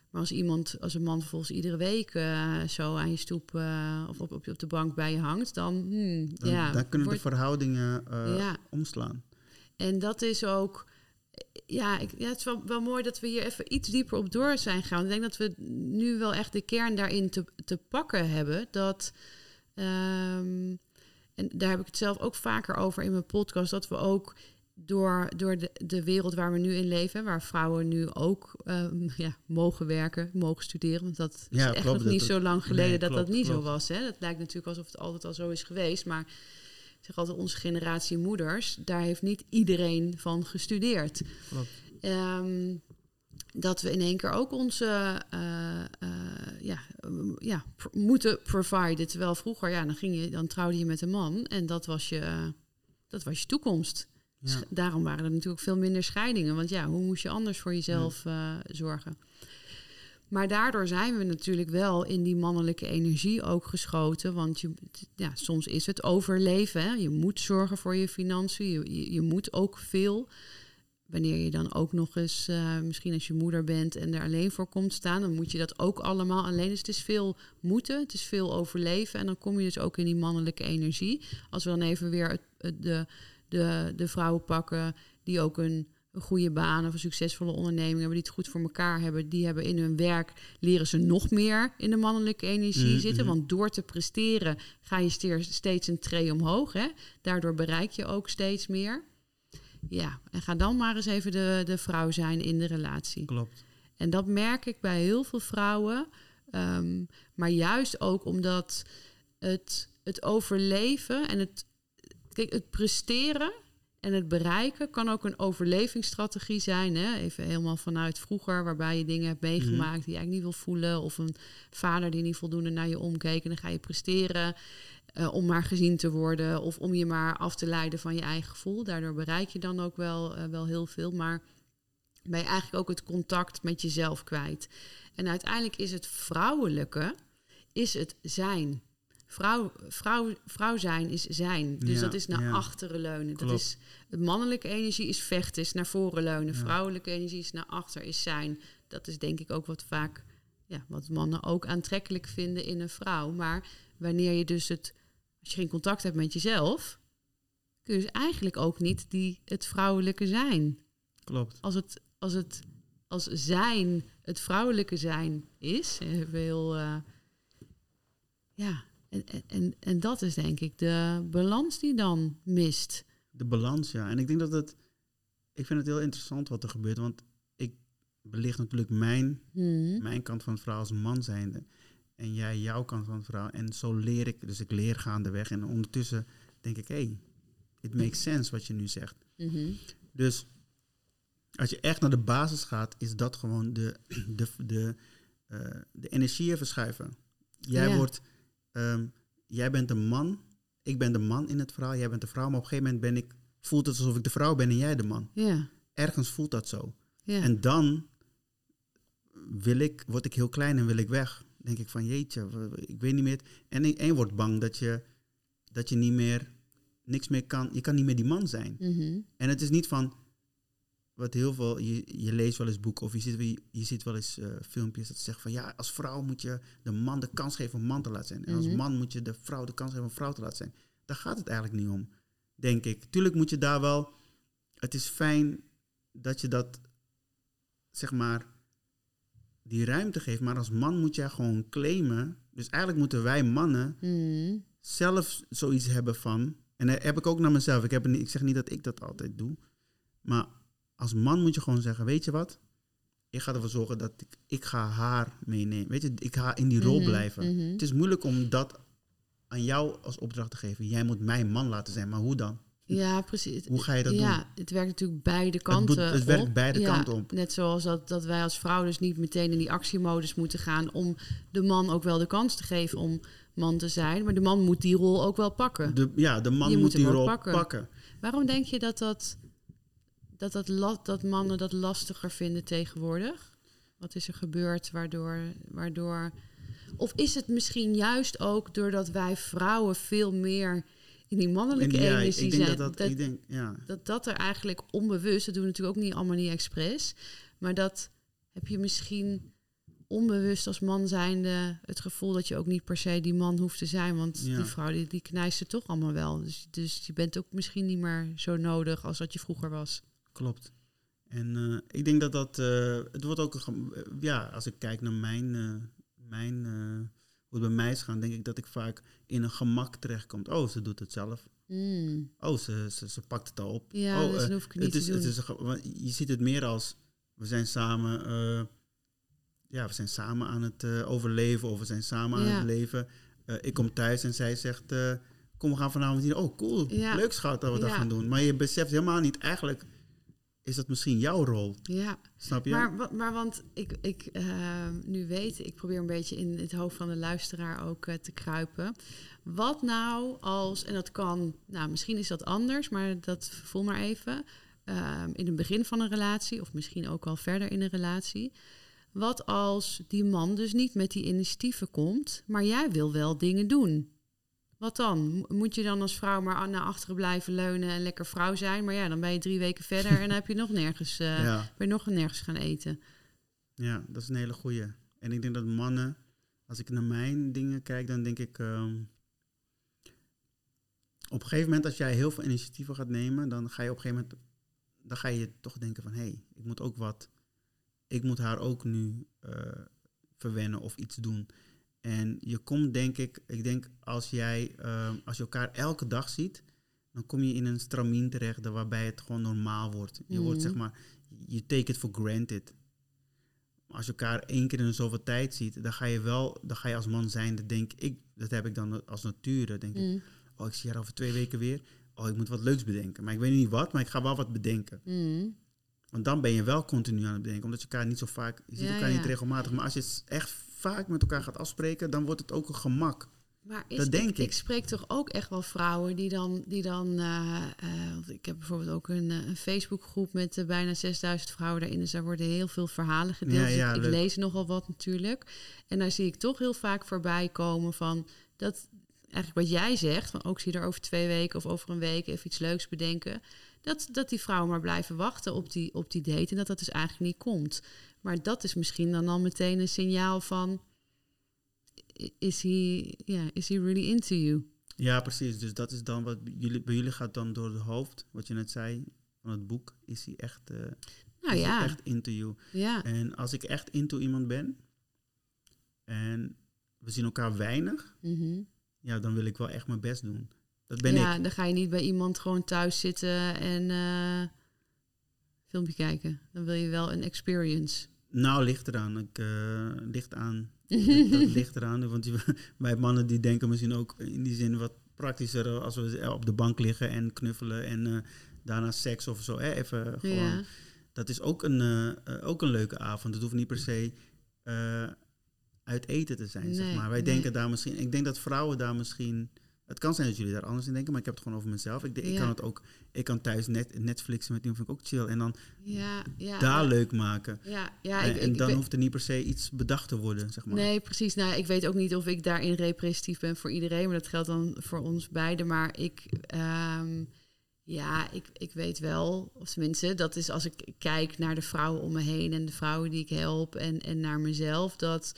Maar als iemand, als een man vervolgens iedere week eh, zo aan je stoep eh, of op, op, op de bank bij je hangt, dan, hmm, Dan, ja, dan kunnen wordt- de verhoudingen eh, ja. omslaan. En dat is ook. Ja, ik, ja, het is wel, wel mooi dat we hier even iets dieper op door zijn gaan. Ik denk dat we nu wel echt de kern daarin te, te pakken hebben. Dat, ehm, en daar heb ik het zelf ook vaker over in mijn podcast. Dat we ook door, door de, de wereld waar we nu in leven, waar vrouwen nu ook ehm, *laughs* ja, mogen werken, mogen studeren. Want dat is echt klopt, nog niet dat- zo lang geleden nee, dat klopt, dat niet zo was. Hè? Dat lijkt natuurlijk alsof het altijd al zo is geweest. Maar zeg altijd, onze generatie moeders, daar heeft niet iedereen van gestudeerd. Ehm, dat we in één keer ook onze eh, eh, ja, ja, pr- moeten providen. Terwijl vroeger, ja, dan, ging je, dan trouwde je met een man en dat was je, dat was je toekomst. Ja. Daarom waren er natuurlijk veel minder scheidingen. Want ja, hoe moest je anders voor jezelf eh, zorgen? Maar daardoor zijn we natuurlijk wel in die mannelijke energie ook geschoten. Want je, ja, soms is het overleven. Hè? Je moet zorgen voor je financiën. Je, je, moet ook veel. Wanneer je dan ook nog eens, eh, misschien als je moeder bent en er alleen voor komt staan, dan moet je dat ook allemaal alleen. Dus het is veel moeten, het is veel overleven. En dan kom je dus ook in die mannelijke energie. Als we dan even weer het- de, de, de vrouwen pakken die ook een, een goede baan of een succesvolle onderneming hebben, die het goed voor elkaar hebben, die hebben in hun werk, leren ze nog meer in de mannelijke energie Mhm, zitten. Want door te presteren ga je steeds een tree omhoog. Hè? Daardoor bereik je ook steeds meer. Ja, en ga dan maar eens even de, de vrouw zijn in de relatie. Klopt. En dat merk ik bij heel veel vrouwen. Ehm, maar juist ook omdat het, het overleven en het, kijk, het presteren en het bereiken kan ook een overlevingsstrategie zijn. Hè? Even helemaal vanuit vroeger, waarbij je dingen hebt meegemaakt die je eigenlijk niet wil voelen. Of een vader die niet voldoende naar je omkeek. En dan ga je presteren eh, om maar gezien te worden. Of om je maar af te leiden van je eigen gevoel. Daardoor bereik je dan ook wel, eh, wel heel veel. Maar ben je eigenlijk ook het contact met jezelf kwijt. En uiteindelijk is het vrouwelijke, is het zijn. Vrouw, vrouw, vrouw zijn is zijn. Dus Ja, dat is naar ja. achteren leunen. Dat is, het mannelijke energie is vechten, is naar voren leunen. Ja. Vrouwelijke energie is naar achter, is zijn. Dat is denk ik ook wat vaak, ja, wat mannen ook aantrekkelijk vinden in een vrouw. Maar wanneer je dus het, als je geen contact hebt met jezelf, kun je dus eigenlijk ook niet die, het vrouwelijke zijn Klopt. als het, als het als zijn het vrouwelijke zijn is, heel, eh, ja, en, en- en, dat is denk ik de balans die dan mist. De balans, ja. En ik denk dat het... Ik vind het heel interessant wat er gebeurt, want ik belicht natuurlijk mijn, Hmm. mijn kant van het verhaal als man zijnde. En jij jouw kant van het verhaal. En zo leer ik, dus ik leer gaandeweg. En ondertussen denk ik, hé, hey, it makes sense wat je nu zegt. Mhm. Dus als je echt naar de basis gaat, is dat gewoon de, de, de, eh, de energieën verschuiven. Jij Ja. wordt, ehm, jij bent de man, ik ben de man in het verhaal, jij bent de vrouw, maar op een gegeven moment ben ik, voelt het alsof ik de vrouw ben en jij de man. Ja, Ergens voelt dat zo. ja. En dan wil ik, word ik heel klein en wil ik weg. Denk ik van jeetje, ik weet niet meer. En je wordt bang dat je, dat je niet meer, niks meer kan. Je kan niet meer die man zijn. Mhm. En het is niet van, wat heel veel, je, je leest wel eens boeken of je ziet, je, je ziet wel eens uh, filmpjes dat ze zeggen van ja, als vrouw moet je de man de kans geven om man te laten zijn. En als Mhm. man moet je de vrouw de kans geven om vrouw te laten zijn. Daar gaat het eigenlijk niet om, denk ik. Tuurlijk moet je daar wel, het is fijn dat je dat, zeg maar, die ruimte geeft. Maar als man moet jij gewoon claimen. Dus eigenlijk moeten wij mannen Mm. zelf zoiets hebben van. En dat heb ik ook naar mezelf. Ik, heb, ik zeg niet dat ik dat altijd doe. Maar als man moet je gewoon zeggen: Weet je wat? Ik ga ervoor zorgen dat ik, ik ga haar meenemen. Weet je, ik ga in die rol Mhm, blijven. mhm. Het is moeilijk om dat aan jou als opdracht te geven. Jij moet mijn man laten zijn. Maar hoe dan? Ja, precies. Hoe ga je dat ja, doen? het werkt natuurlijk beide kanten het werkt op. beide Ja, kanten op. Net zoals dat, dat wij als vrouw dus niet meteen in die actiemodus moeten gaan... om de man ook wel de kans te geven om man te zijn. Maar de man moet die rol ook wel pakken. De, ja, de man moet, die rol pakken. pakken. Waarom denk je dat, dat, dat, dat, dat mannen dat lastiger vinden tegenwoordig? Wat is er gebeurd waardoor, waardoor... Of is het misschien juist ook doordat wij vrouwen veel meer in die mannelijke ja, energie ik denk zijn? dat dat, ik denk, ja. dat dat er eigenlijk onbewust, dat doen we natuurlijk ook niet allemaal niet expres, maar dat heb je misschien onbewust als man zijnde het gevoel dat je ook niet per se die man hoeft te zijn, want Ja. die vrouw die, die knijst er toch allemaal wel. Dus, dus je bent ook misschien niet meer zo nodig als dat je vroeger was. Klopt. En eh, ik denk dat dat, eh, het wordt ook, een ja, als ik kijk naar mijn, eh, mijn hoe het bij mij is gaan, denk ik dat ik vaak in een gemak terechtkom. Oh, ze doet het zelf. Hmm. Oh, ze, ze, ze pakt het al op. Ja, oh, dus dan hoef ik het niet het is, te doen. het is je ziet het meer als, we zijn samen, ja, we zijn samen aan het overleven of we zijn samen aan het leven. Ik kom thuis en zij zegt, kom we gaan vanavond hier. Oh, cool. Ja. Leuk schat dat we dat gaan doen. Maar je beseft helemaal niet, eigenlijk is dat misschien jouw rol. ja, Snap je? Maar, maar want ik, ik eh, nu weet, ik probeer een beetje in het hoofd van de luisteraar ook eh, te kruipen. Wat nou als, en dat kan, nou misschien is dat anders, maar dat voel maar even. ehm, in het begin van een relatie, of misschien ook al verder in een relatie. Wat als die man dus niet met die initiatieven komt, maar jij wil wel dingen doen? Wat dan? Mo- Moet je dan als vrouw maar naar achteren blijven leunen en lekker vrouw zijn? Maar ja, dan ben je drie weken verder en dan heb je nog nergens ja, ben je nog nergens gaan eten. ja, dat is een hele goeie. En ik denk dat mannen, als ik naar mijn dingen kijk, dan denk ik... ehm, op een gegeven moment, als jij heel veel initiatieven gaat nemen, dan ga je op een gegeven moment... Dan ga je toch denken van, hé, hey, ik moet ook wat... Ik moet haar ook nu eh, verwennen of iets doen. En je komt, denk ik... Ik denk, als jij... ehm, als je elkaar elke dag ziet... Dan kom je in een stramien terecht waarbij het gewoon normaal wordt. Je wordt Mhm. zeg maar... Je take it for granted. Als je elkaar één keer in zoveel tijd ziet, dan ga je wel, dan ga je als man zijn, denk ik, dat heb ik dan als nature, denk ik. Mm. Oh, ik zie haar over twee weken weer. Oh, ik moet wat leuks bedenken. Maar ik weet niet wat, maar ik ga wel wat bedenken. Mm. Want dan ben je wel continu aan het bedenken, omdat je elkaar niet zo vaak, je ziet Ja, elkaar ja. niet regelmatig. Maar als je het echt vaak met elkaar gaat afspreken, dan wordt het ook een gemak. Maar is, Dat denk ik, ik. ik spreek toch ook echt wel vrouwen die dan... Die dan eh, eh, ik heb bijvoorbeeld ook een, eh, een Facebookgroep met bijna 6000 vrouwen daarin. Dus daar worden heel veel verhalen gedeeld. Ja, Dus ja, ik, lees nogal wat natuurlijk. En daar zie ik toch heel vaak voorbij komen van... dat eigenlijk wat jij zegt, van ook zie je er over twee weken of over een week even iets leuks bedenken. Dat, dat die vrouwen maar blijven wachten op die, op die date en dat dat dus eigenlijk niet komt. Maar dat is misschien dan al meteen een signaal van... Is he, ja, is he really into you? Ja, precies. Dus dat is dan wat jullie, bij jullie gaat dan door het hoofd, wat je net zei van het boek. Is hij echt, eh Nou is hij ja, echt into you? ja. En als ik echt into iemand ben en we zien elkaar weinig, mhm. ja, dan wil ik wel echt mijn best doen. Dat ben ja, ik. dan ga je niet bij iemand gewoon thuis zitten en eh filmpje kijken. Dan wil je wel een experience. Nou, ligt eraan. Ik, eh, ligt aan. *laughs* dat, dat ligt eraan. Want die, *laughs* wij mannen die denken misschien ook in die zin wat praktischer als we op de bank liggen en knuffelen en eh, daarna seks of zo. Hè, even gewoon. ja. Dat is ook een, eh, ook een leuke avond. Het hoeft niet per se uit eten te zijn, zeg maar. Wij nee. denken daar misschien... Ik denk dat vrouwen daar misschien... Het kan zijn dat jullie daar anders in denken, maar ik heb het gewoon over mezelf. Ik, denk- ik Ja. kan het ook... Ik kan thuis net, Netflixen met iemand, vind ik ook chill. En dan Ja, ja. daar leuk maken. Ja, ja, en ik, en dan hoeft er niet per se iets bedacht te worden, zeg maar. Nee, precies. Nou, ik weet ook niet of ik daarin representatief ben voor iedereen, maar dat geldt dan voor ons beiden. Maar ik, ehm, Ja, ik, ik weet wel, of tenminste, dat is als ik kijk naar de vrouwen om me heen en de vrouwen die ik help en, en naar mezelf, dat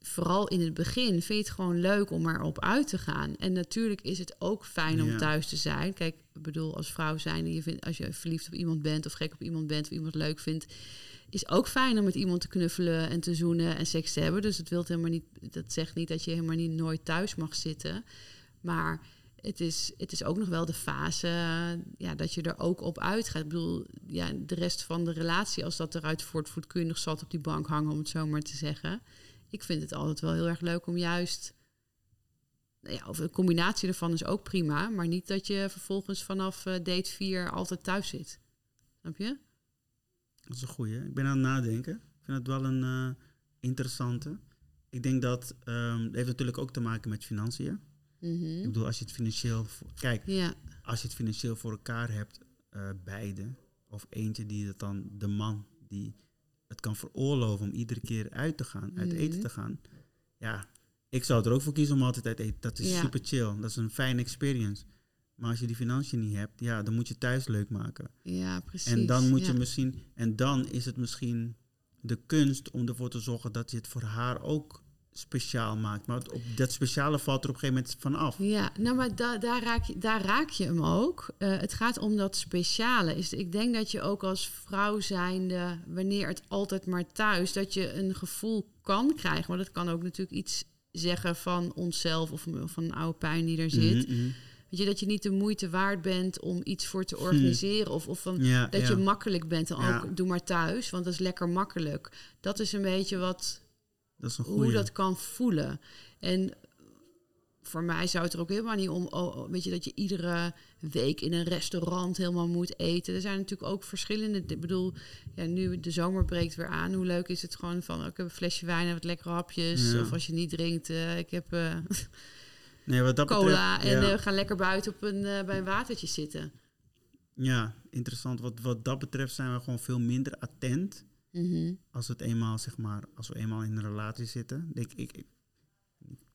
vooral in het begin vind je het gewoon leuk om erop uit te gaan. En natuurlijk is het ook fijn om Ja. thuis te zijn. Kijk, ik bedoel, als vrouw zijn, je vindt, als je verliefd op iemand bent of gek op iemand bent of iemand leuk vindt, is ook fijn om met iemand te knuffelen en te zoenen en seks te hebben. Dus het wil helemaal niet, dat zegt niet dat je helemaal niet nooit thuis mag zitten. Maar het is, het is ook nog wel de fase ja, dat je er ook op uitgaat. Ik bedoel, ja, de rest van de relatie, als dat eruit voortvoert, kun je nog zat op die bank hangen, om het zo maar te zeggen. Ik vind het altijd wel heel erg leuk om juist. Nou ja, of een combinatie ervan is ook prima, maar niet dat je vervolgens vanaf eh, date 4 altijd thuis zit. Snap je? Dat is een goeie. Ik ben aan het nadenken. Ik vind het wel een eh, interessante. Ik denk dat ehm het heeft natuurlijk ook te maken met financiën. Mhm. Ik bedoel, als je het financieel... voor- Kijk, Ja, als je het financieel voor elkaar hebt, eh, beide, of eentje die het dan, de man die het kan veroorloven om iedere keer uit te gaan, uit Mhm. eten te gaan. Ja, ik zou er ook voor kiezen om altijd uit eten. Dat is Ja. super chill. Dat is een fijne experience. Maar als je die financiën niet hebt, ja, dan moet je thuis leuk maken. ja, precies. En dan moet je misschien, en dan is het misschien de kunst om ervoor te zorgen dat je het voor haar ook speciaal maakt. Maar op, dat speciale valt er op een gegeven moment vanaf. Ja, nou, maar da- daar, raak je, daar raak je hem ook. Eh, het gaat om dat speciale. Is, ik denk dat je ook als vrouw zijnde, wanneer het altijd maar thuis, dat je een gevoel kan krijgen. Maar dat kan ook natuurlijk iets zeggen van onszelf of van een oude pijn die er zit. Mhm, mhm. Weet je, dat je niet de moeite waard bent om iets voor te organiseren. Of, of van, Ja, dat ja. je makkelijk bent. Dan Ja. ook, doe maar thuis, want dat is lekker makkelijk. Dat is een beetje wat, Dat is een hoe dat kan voelen. En voor mij zou het er ook helemaal niet om, oh, oh, weet je, dat je iedere week in een restaurant helemaal moet eten. Er zijn natuurlijk ook verschillende. Ik bedoel, ja, nu de zomer breekt weer aan. Hoe leuk is het gewoon van, oh, ik heb een flesje wijn en wat lekkere hapjes. Ja. Of als je niet drinkt, eh, ik heb eh, *laughs* Nee, wat dat cola betreft, en ja, eh, ga lekker buiten op een, bij een watertje zitten. ja, interessant. Wat, wat dat betreft zijn we gewoon veel minder attent Mhm. als, het eenmaal, zeg maar, als we eenmaal in een relatie zitten. Denk ik, ik,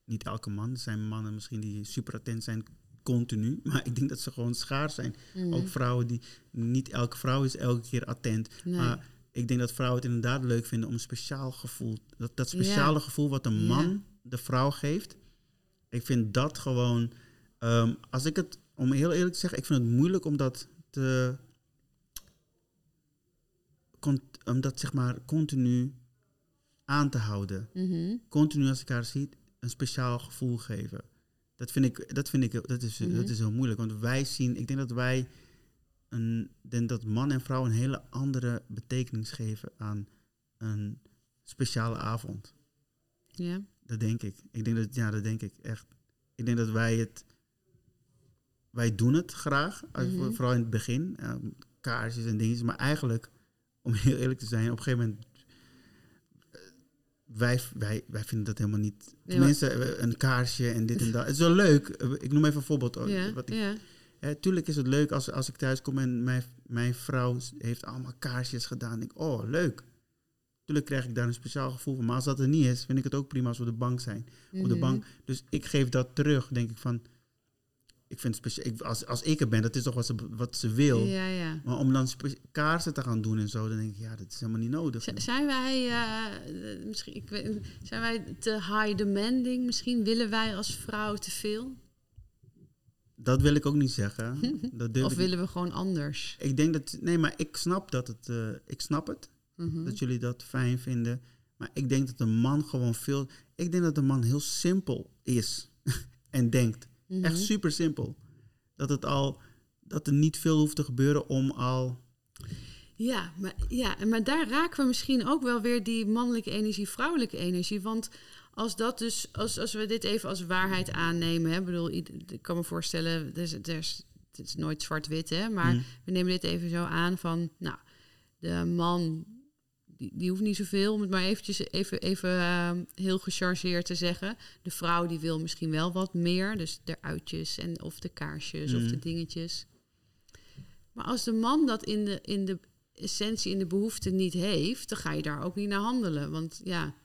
niet elke man. Er zijn mannen misschien die super attent zijn continu. *laughs* Maar ik denk dat ze gewoon schaars zijn. Mhm. Ook vrouwen die... Niet elke vrouw is elke keer attent. Nee. Maar ik denk dat vrouwen het inderdaad leuk vinden om een speciaal gevoel... Dat, dat speciale gevoel wat een Ja. man de vrouw geeft. Ik vind dat gewoon... ehm, als ik het... Om heel eerlijk te zeggen, ik vind het moeilijk om dat te... Om dat zeg maar continu aan te houden. Mhm. Continu als ik haar zie, een speciaal gevoel geven. Dat vind ik, dat vind ik, dat is, Mhm. dat is heel moeilijk. Want wij zien, ik denk dat wij, een, denk dat man en vrouw een hele andere betekenis geven aan een speciale avond. Ja. Dat denk ik. Ik denk dat, ja, dat denk ik echt. Ik denk dat wij het, wij doen het graag, Mhm. vooral in het begin, eh, kaarsjes en dingetjes. Maar eigenlijk, om heel eerlijk te zijn, op een gegeven moment, eh, wij, wij, wij vinden dat helemaal niet. Tenminste, een kaarsje en dit en dat. Het is wel leuk. Ik noem even een voorbeeld. Ja. Wat ik, ja. Hè, tuurlijk is het leuk als, als ik thuis kom en mijn, mijn vrouw heeft allemaal kaarsjes gedaan. Ik, oh, leuk. Tuurlijk krijg ik daar een speciaal gevoel van. Maar als dat er niet is, vind ik het ook prima als we op de bank zijn. Op de Mhm. bank. Dus ik geef dat terug. Denk ik van, ik vind speciaal. ik- Als, als ik er ben, dat is toch wat ze, wat ze wil. Ja, ja. Maar om dan kaarsen te gaan doen en zo, dan denk ik, ja, dat is helemaal niet nodig. Z- Zijn wij, eh, eh, misschien, ik weet, zijn wij te high demanding? Misschien willen wij als vrouw te veel? Dat wil ik ook niet zeggen. *laughs* Dat Of willen we gewoon anders? ik denk dat, nee, maar ik snap dat het, eh, ik snap het. Mhm. dat jullie dat fijn vinden. Maar ik denk dat een man gewoon veel. Ik denk dat een man heel simpel is *laughs* en denkt. Mhm. Echt super simpel. Dat het al. Dat er niet veel hoeft te gebeuren om al. Ja, maar, ja, maar daar raken we misschien ook wel weer die mannelijke energie, vrouwelijke energie. Want als dat dus, als, als we dit even als waarheid aannemen, hè, ik bedoel, ik kan me voorstellen, er is, er is, het is nooit zwart-wit, hè, maar Mm. we nemen dit even zo aan van, nou, de man, die, hoeft niet zoveel, om het maar eventjes even, even ehm, heel gechargeerd te zeggen. De vrouw die wil misschien wel wat meer, dus de uitjes en of de kaarsjes of de dingetjes. Maar als de man dat in de, in de essentie, in de behoefte niet heeft, dan ga je daar ook niet naar handelen. Want ja,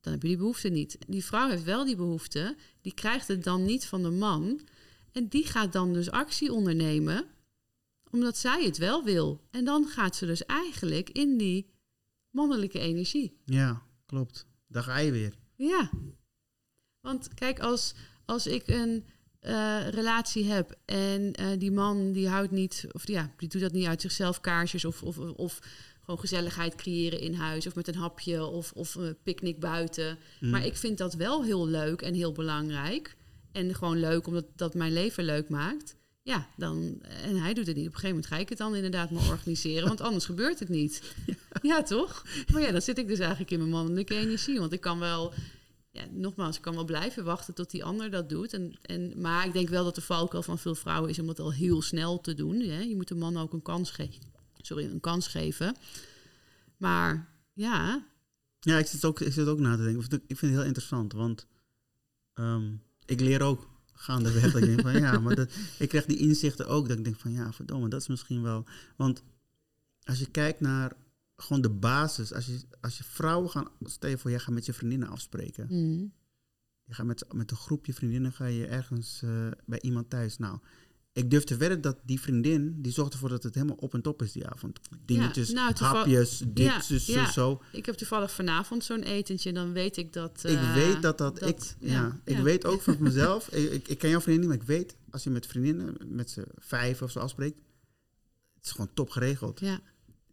dan heb je die behoefte niet. Die vrouw heeft wel die behoefte, die krijgt het dan niet van de man. En die gaat dan dus actie ondernemen, omdat zij het wel wil. En dan gaat ze dus eigenlijk in die mannelijke energie. Ja, klopt. Daar ga je weer. Ja. Want kijk, als, als ik een eh, relatie heb en eh, die man die houdt niet, of ja, die doet dat niet uit zichzelf, kaarsjes of, of, of gewoon gezelligheid creëren in huis of met een hapje of, of een picknick buiten. Mm. Maar ik vind dat wel heel leuk en heel belangrijk. En gewoon leuk omdat dat mijn leven leuk maakt. Ja, dan, en hij doet het niet. Op een gegeven moment ga ik het dan inderdaad maar organiseren, want anders gebeurt het niet. *laughs* Ja. toch? Maar ja, dan zit ik dus eigenlijk in mijn mannelijke energie. Want ik kan wel, ja, nogmaals, ik kan wel blijven wachten tot die ander dat doet. En, en, maar ik denk wel dat de valkuil van veel vrouwen is om dat al heel snel te doen. Hè? Je moet de man ook een kans geven. Sorry, een kans geven. Maar ja. Ja, ik zit ook, ik zit ook na te denken. Ik vind het heel interessant, want ehm, ik leer ook gaandeweg. dat ik denk van ja, maar dat, ik krijg die inzichten ook. Dat ik denk van ja, verdomme, dat is misschien wel. Want als je kijkt naar gewoon de basis. Als je, als je vrouwen gaan. Stel je voor, jij gaat met je vriendinnen afspreken. Mm. Je gaat met, met een groepje vriendinnen ga je ergens uh, bij iemand thuis. Nou, ik durf te wedden dat die vriendin, die zorgt ervoor dat het helemaal op en top is die avond. Dingetjes, Ja, nou, hapjes, dit, Ja, zo, ja. zo. Ik heb toevallig vanavond zo'n etentje. Dan weet ik dat. Ik eh, weet dat dat, ik, ja, ik weet ook van *laughs* mezelf. ik, ik, ik ken jouw vriendin niet, maar ik weet als je met vriendinnen, met z'n vijf of zo afspreekt, het is gewoon top geregeld. Ja,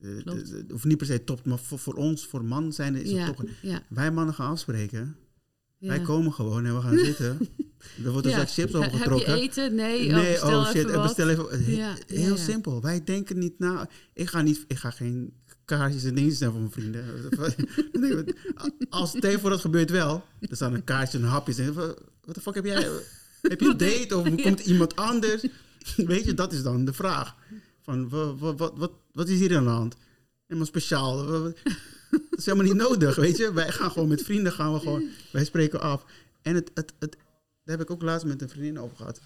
Eh, klopt. de- de- Het hoeft niet per se top, maar voor, voor ons, voor man zijn is het top. Wij mannen gaan afspreken. Wij komen gewoon en we gaan *laughs* zitten. Er wordt een Ja. zak chips overgetrokken. Heb je eten? Nee, Nee, oh, bestel oh shit, even wat. bestel even. Ja, Heel simpel. Wij denken niet na. Ik ga, niet, ik ga geen kaarsjes en dingen zijn voor mijn vrienden. *laughs* Als het voor dat gebeurt wel, er staan een kaartje en hapjes. En wat de fuck heb jij? Heb je een date of *laughs* komt iemand anders? *laughs* Weet je, dat is dan de vraag. Van, wat, wat, wat, wat, wat is hier aan de hand? Helemaal speciaal. Wat- wat- Dat is helemaal niet nodig, weet je. Wij gaan gewoon met vrienden, gaan we gewoon, wij spreken af. En het, het, het, daar heb ik ook laatst met een vriendin over gehad.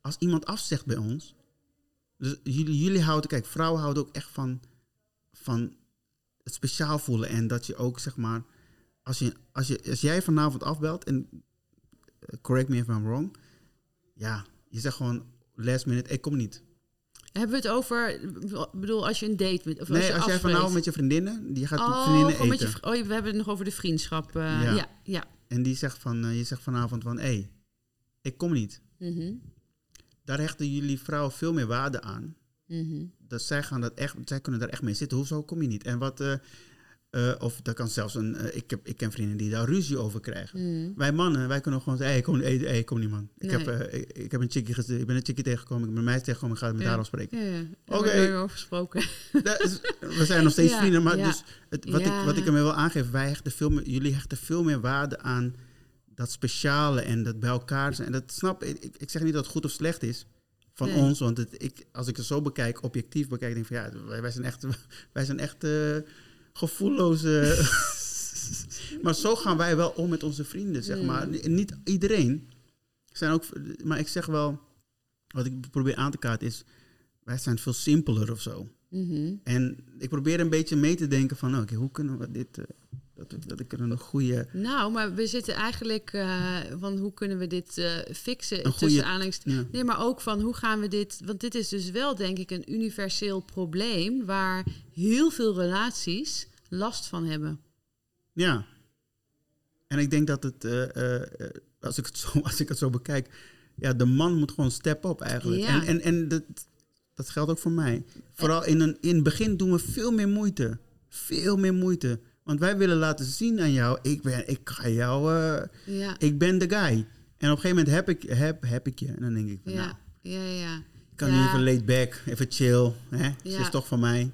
Als iemand afzegt bij ons, dus jullie, jullie houden, kijk, vrouwen houden ook echt van, van het speciaal voelen. En dat je ook, zeg maar, als, je, als, je, als jij vanavond afbelt, en eh, correct me if I'm wrong, ja, je zegt gewoon last minute, ik kom niet. Hebben we het over, ik bedoel, als je een date met, of nee, als, je als jij vanavond met je vriendinnen, die gaat oh, vriendinnen eten. met je, oh, we hebben het nog over de vriendschap. eh, Ja. ja, ja. En die zegt van, eh, je zegt vanavond van, hé, hey, ik kom niet. Mhm, Daar hechten jullie vrouwen veel meer waarde aan. mhm. Dat zij, gaan dat echt, zij kunnen daar echt mee zitten. Hoezo kom je niet? En wat, eh, eh, of dat kan zelfs een, eh, ik, heb, ik ken vrienden die daar ruzie over krijgen. Mhm. Wij mannen, wij kunnen gewoon zeggen, hey, kom, hey, hey, kom niet man. Ik, Nee. heb, eh, ik, ik heb een chickie, ik ben een chickie tegengekomen, ik ben een meisje tegengekomen, ik ga met Ja. haar afspreken. Ja, ja. Oké. over gesproken. *laughs* Is- we zijn nog steeds Ja, vrienden, maar dus het, wat, ik, wat ik ermee wil aangeven, wij hechten veel meer, jullie hechten veel meer waarde aan dat speciale en dat bij elkaar zijn. En dat snap ik, ik, ik zeg niet dat het goed of slecht is van Nee. ons, want het, ik, als ik het zo bekijk, objectief bekijk, denk ik van ja, wij, wij zijn echt, *laughs* wij zijn echt gevoelloze. *laughs* maar zo gaan wij wel om met onze vrienden, zeg maar. Niet iedereen. Zijn ook, maar ik zeg wel, wat ik probeer aan te kaarten is, wij zijn veel simpeler of zo. Mhm. En ik probeer een beetje mee te denken van, oké, hoe kunnen we dit, eh, dat, dat ik er een goede, Nou, maar we zitten eigenlijk eh, van hoe kunnen we dit eh, fixen tussen ja, Nee, maar ook van hoe gaan we dit... Want dit is dus wel, denk ik, een universeel probleem... waar heel veel relaties last van hebben. ja. En ik denk dat het, eh, als, ik het zo, *laughs* als ik het zo bekijk, ja, de man moet gewoon step up eigenlijk. Ja. En, en, en dat, dat geldt ook voor mij. Vooral in, een, in het begin doen we veel meer moeite. Veel meer moeite. Want wij willen laten zien aan jou, ik ben, ik ga jou, eh, Ja, ik ben de guy. En op een gegeven moment heb ik, heb, heb ik je. En dan denk ik van, nou, ja, ja, ja. ik kan Ja. nu even laid back, even chill. Hè? Ze Ja. is toch van mij.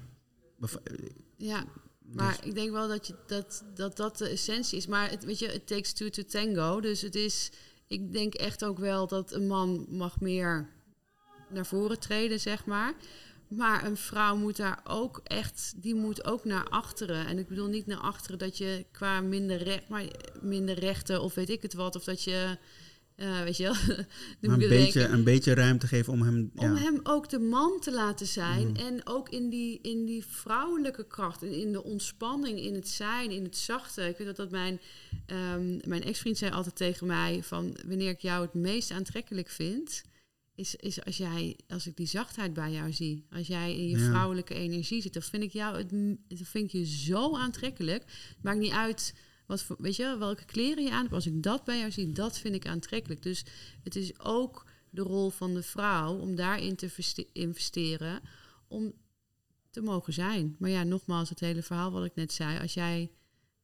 Ja, maar Dus- ik denk wel dat, je, dat, dat dat de essentie is. Maar het, weet je, it takes two to tango. Dus het is, ik denk echt ook wel dat een man mag meer naar voren treden, zeg maar. Maar een vrouw moet daar ook echt, die moet ook naar achteren. En ik bedoel niet naar achteren dat je qua minder recht, maar minder rechten of weet ik het wat. Of dat je Uh, weet je wel? *laughs* een, beetje, een beetje ruimte geven om hem... Ja. Om hem ook de man te laten zijn. Mm. En ook in die, in die vrouwelijke kracht. En in de ontspanning, in het zijn, in het zachte. Ik weet dat, dat mijn, um, mijn ex-vriend zei altijd tegen mij... van wanneer ik jou het meest aantrekkelijk vind... Is, is als, jij, als ik die zachtheid bij jou zie. Als jij in je vrouwelijke energie zit. Dan vind ik jou, het, dat vind ik je zo aantrekkelijk. Maakt niet uit wat weet je, welke kleren je aan hebt. Als ik dat bij jou zie, dat vind ik aantrekkelijk. Dus het is ook de rol van de vrouw om daarin te investeren. Om te mogen zijn. Maar ja, nogmaals, het hele verhaal wat ik net zei. Als jij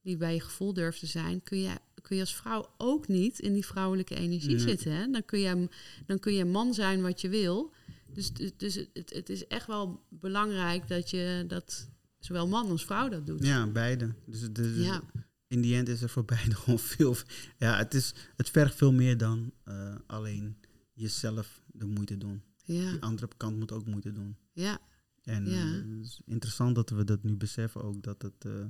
die bij je gevoel durft te zijn, kun je, kun je als vrouw ook niet in die vrouwelijke energie zitten. Hè? Dan, kun je, dan kun je man zijn wat je wil. Dus, dus, dus het, het is echt wel belangrijk dat je dat zowel man als vrouw dat doet. Ja, beide. Dus, dus ja in die end is er voor *laughs* beide gewoon veel. Ja, het, is, het vergt veel meer dan uh, alleen jezelf de moeite doen. Ja. Die andere kant moet ook moeite doen. Ja. En ja. Uh, het is interessant dat we dat nu beseffen ook. Dat het uh,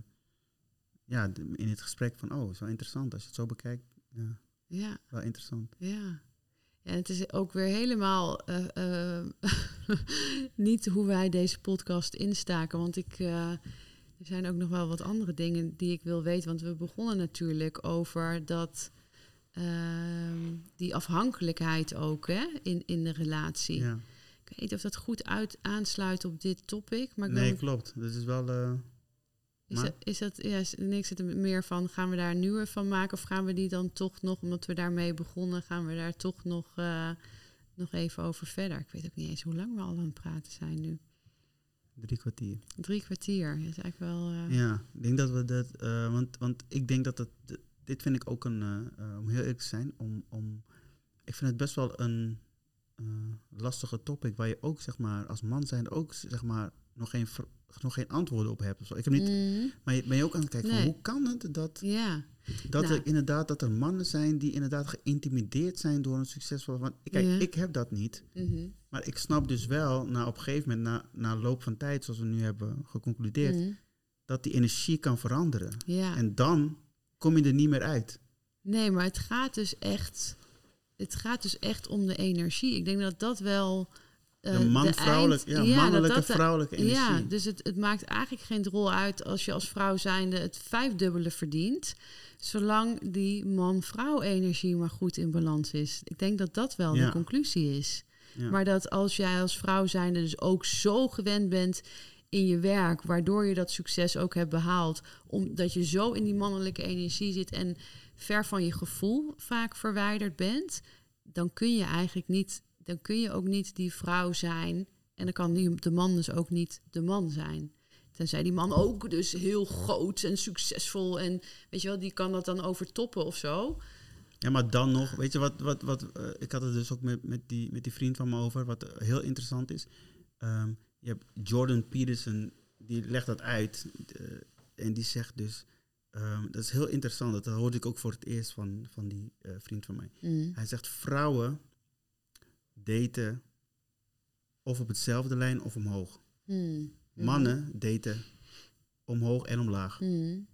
ja, in het gesprek van, oh, is wel interessant als je het zo bekijkt. Ja. ja. Wel interessant. Ja. Ja, het is ook weer helemaal *laughs* niet hoe wij deze podcast instaken. Want ik, er zijn ook nog wel wat andere dingen die ik wil weten. Want we begonnen natuurlijk over dat ehm, die afhankelijkheid ook hè, in, in de relatie. Ja. Ik weet niet of dat goed uit, aansluit op dit topic. Maar nee, klopt. Dat is wel. Is, dat, is dat, ja, niks zit er meer van, gaan we daar een nieuwe van maken? Of gaan we die dan toch nog, omdat we daarmee begonnen, gaan we daar toch nog, uh, nog even over verder? Ik weet ook niet eens hoe lang we al aan het praten zijn nu. Drie kwartier. Drie kwartier, is eigenlijk wel... Uh... Ja, ik denk dat we dat... Uh, want, want ik denk dat het... Dit vind ik ook een... Uh, om heel eerlijk te zijn, om, om... Ik vind het best wel een lastige topic... waar je ook, zeg maar, als man zijn ook, zeg maar... nog geen, nog geen antwoorden op hebt. Of zo. Ik heb niet... Mm. Maar je, ben je ook aan het kijken van, hoe kan het dat... Ja. Dat er nou. inderdaad dat er mannen zijn die inderdaad geïntimideerd zijn door een succesvolle. Want kijk, ik heb dat niet. Mhm. Maar ik snap dus wel, na op een gegeven moment, na, na loop van tijd, zoals we nu hebben geconcludeerd, mhm. dat die energie kan veranderen. Ja. En dan kom je er niet meer uit. Nee, maar het gaat dus echt. Het gaat dus echt om de energie. Ik denk dat dat wel. Uh, de man, vrouwelijk, ja, mannelijke, vrouwelijke energie. Ja, dus het, het maakt eigenlijk geen rol uit als je als vrouw zijnde het vijfdubbele verdient. Zolang die man-vrouw energie maar goed in balans is. Ik denk dat dat wel de conclusie is. Maar dat als jij als vrouw zijnde dus ook zo gewend bent in je werk, waardoor je dat succes ook hebt behaald, omdat je zo in die mannelijke energie zit en ver van je gevoel vaak verwijderd bent, dan kun je eigenlijk niet, dan kun je ook niet die vrouw zijn en dan kan die, de man dus ook niet de man zijn. Tenzij die man ook dus heel groot en succesvol en weet je wel, die kan dat dan overtoppen of zo. Ja, maar dan nog, weet je wat, wat, wat uh, ik had het dus ook met, met, die, met die vriend van me over, wat heel interessant is. Um, je hebt Jordan Peterson, die legt dat uit uh, en die zegt dus, um, dat is heel interessant, dat hoorde ik ook voor het eerst van, van die uh, vriend van mij. Mm. Hij zegt, vrouwen daten of op hetzelfde lijn of omhoog. Mm. Mannen daten omhoog en omlaag. Mm.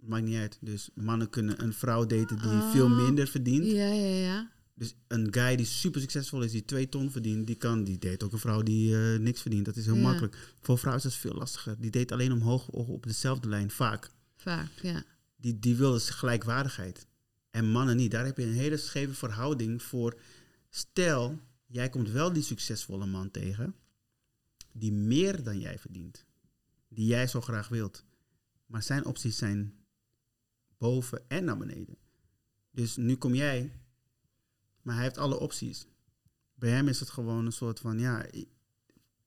Maakt niet uit. Dus mannen kunnen een vrouw daten die oh. veel minder verdient. Ja, ja, ja. Dus een guy die super succesvol is, die twee ton verdient, die kan, die date ook een vrouw die uh, niks verdient. Dat is heel makkelijk. Voor vrouwen is dat veel lastiger. Die date alleen omhoog op dezelfde lijn, vaak. Vaak, ja. Die, die wil dus gelijkwaardigheid. En mannen niet. Daar heb je een hele scheve verhouding voor. Stel, jij komt wel die succesvolle man tegen, die meer dan jij verdient. Die jij zo graag wilt. Maar zijn opties zijn boven en naar beneden. Dus nu kom jij, maar hij heeft alle opties. Bij hem is het gewoon een soort van, ja, ik,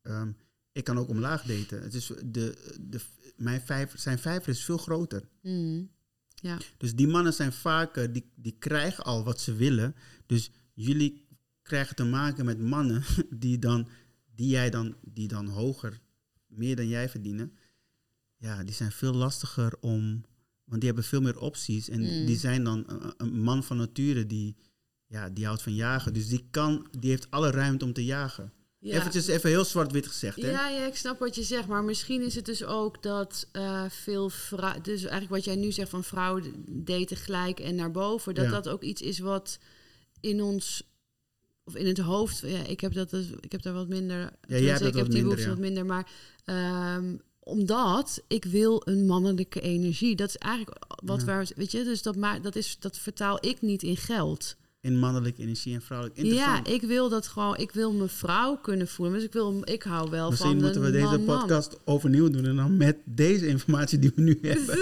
ehm, ik kan ook omlaag daten. Het is de, de, mijn vijver, zijn vijver is veel groter. Mm, ja. Dus die mannen zijn vaker, die, die krijgen al wat ze willen. Dus jullie krijgen te maken met mannen *laughs* die, dan, die jij dan, die dan hoger, meer dan jij verdienen. Ja, die zijn veel lastiger om want die hebben veel meer opties. En mm. die zijn dan een, man van nature die, ja, die houdt van jagen. Dus die, kan, die heeft alle ruimte om te jagen. Ja. Eventjes, even heel zwart-wit gezegd. Hè? Ja, ja, ik snap wat je zegt. Maar misschien is het dus ook dat uh, veel vrouwen... Dus eigenlijk wat jij nu zegt van vrouwen daten gelijk en naar boven... dat dat ook iets is wat in ons of in het hoofd, ja, ik heb dat, dus, ik heb daar wat minder. Ja, jij hebt ik heb die behoefte ja. wat minder, maar ehm, omdat ik wil een mannelijke energie. Dat is eigenlijk wat Ja. waar, weet je, dus dat maar dat is dat vertaal ik niet in geld. In mannelijke energie en vrouwelijke. Ja, ik wil dat gewoon, ik wil mijn vrouw kunnen voelen. Dus ik wil, ik hou wel Misschien van moeten we deze podcast overnieuw doen en dan met deze informatie die we nu *laughs* hebben.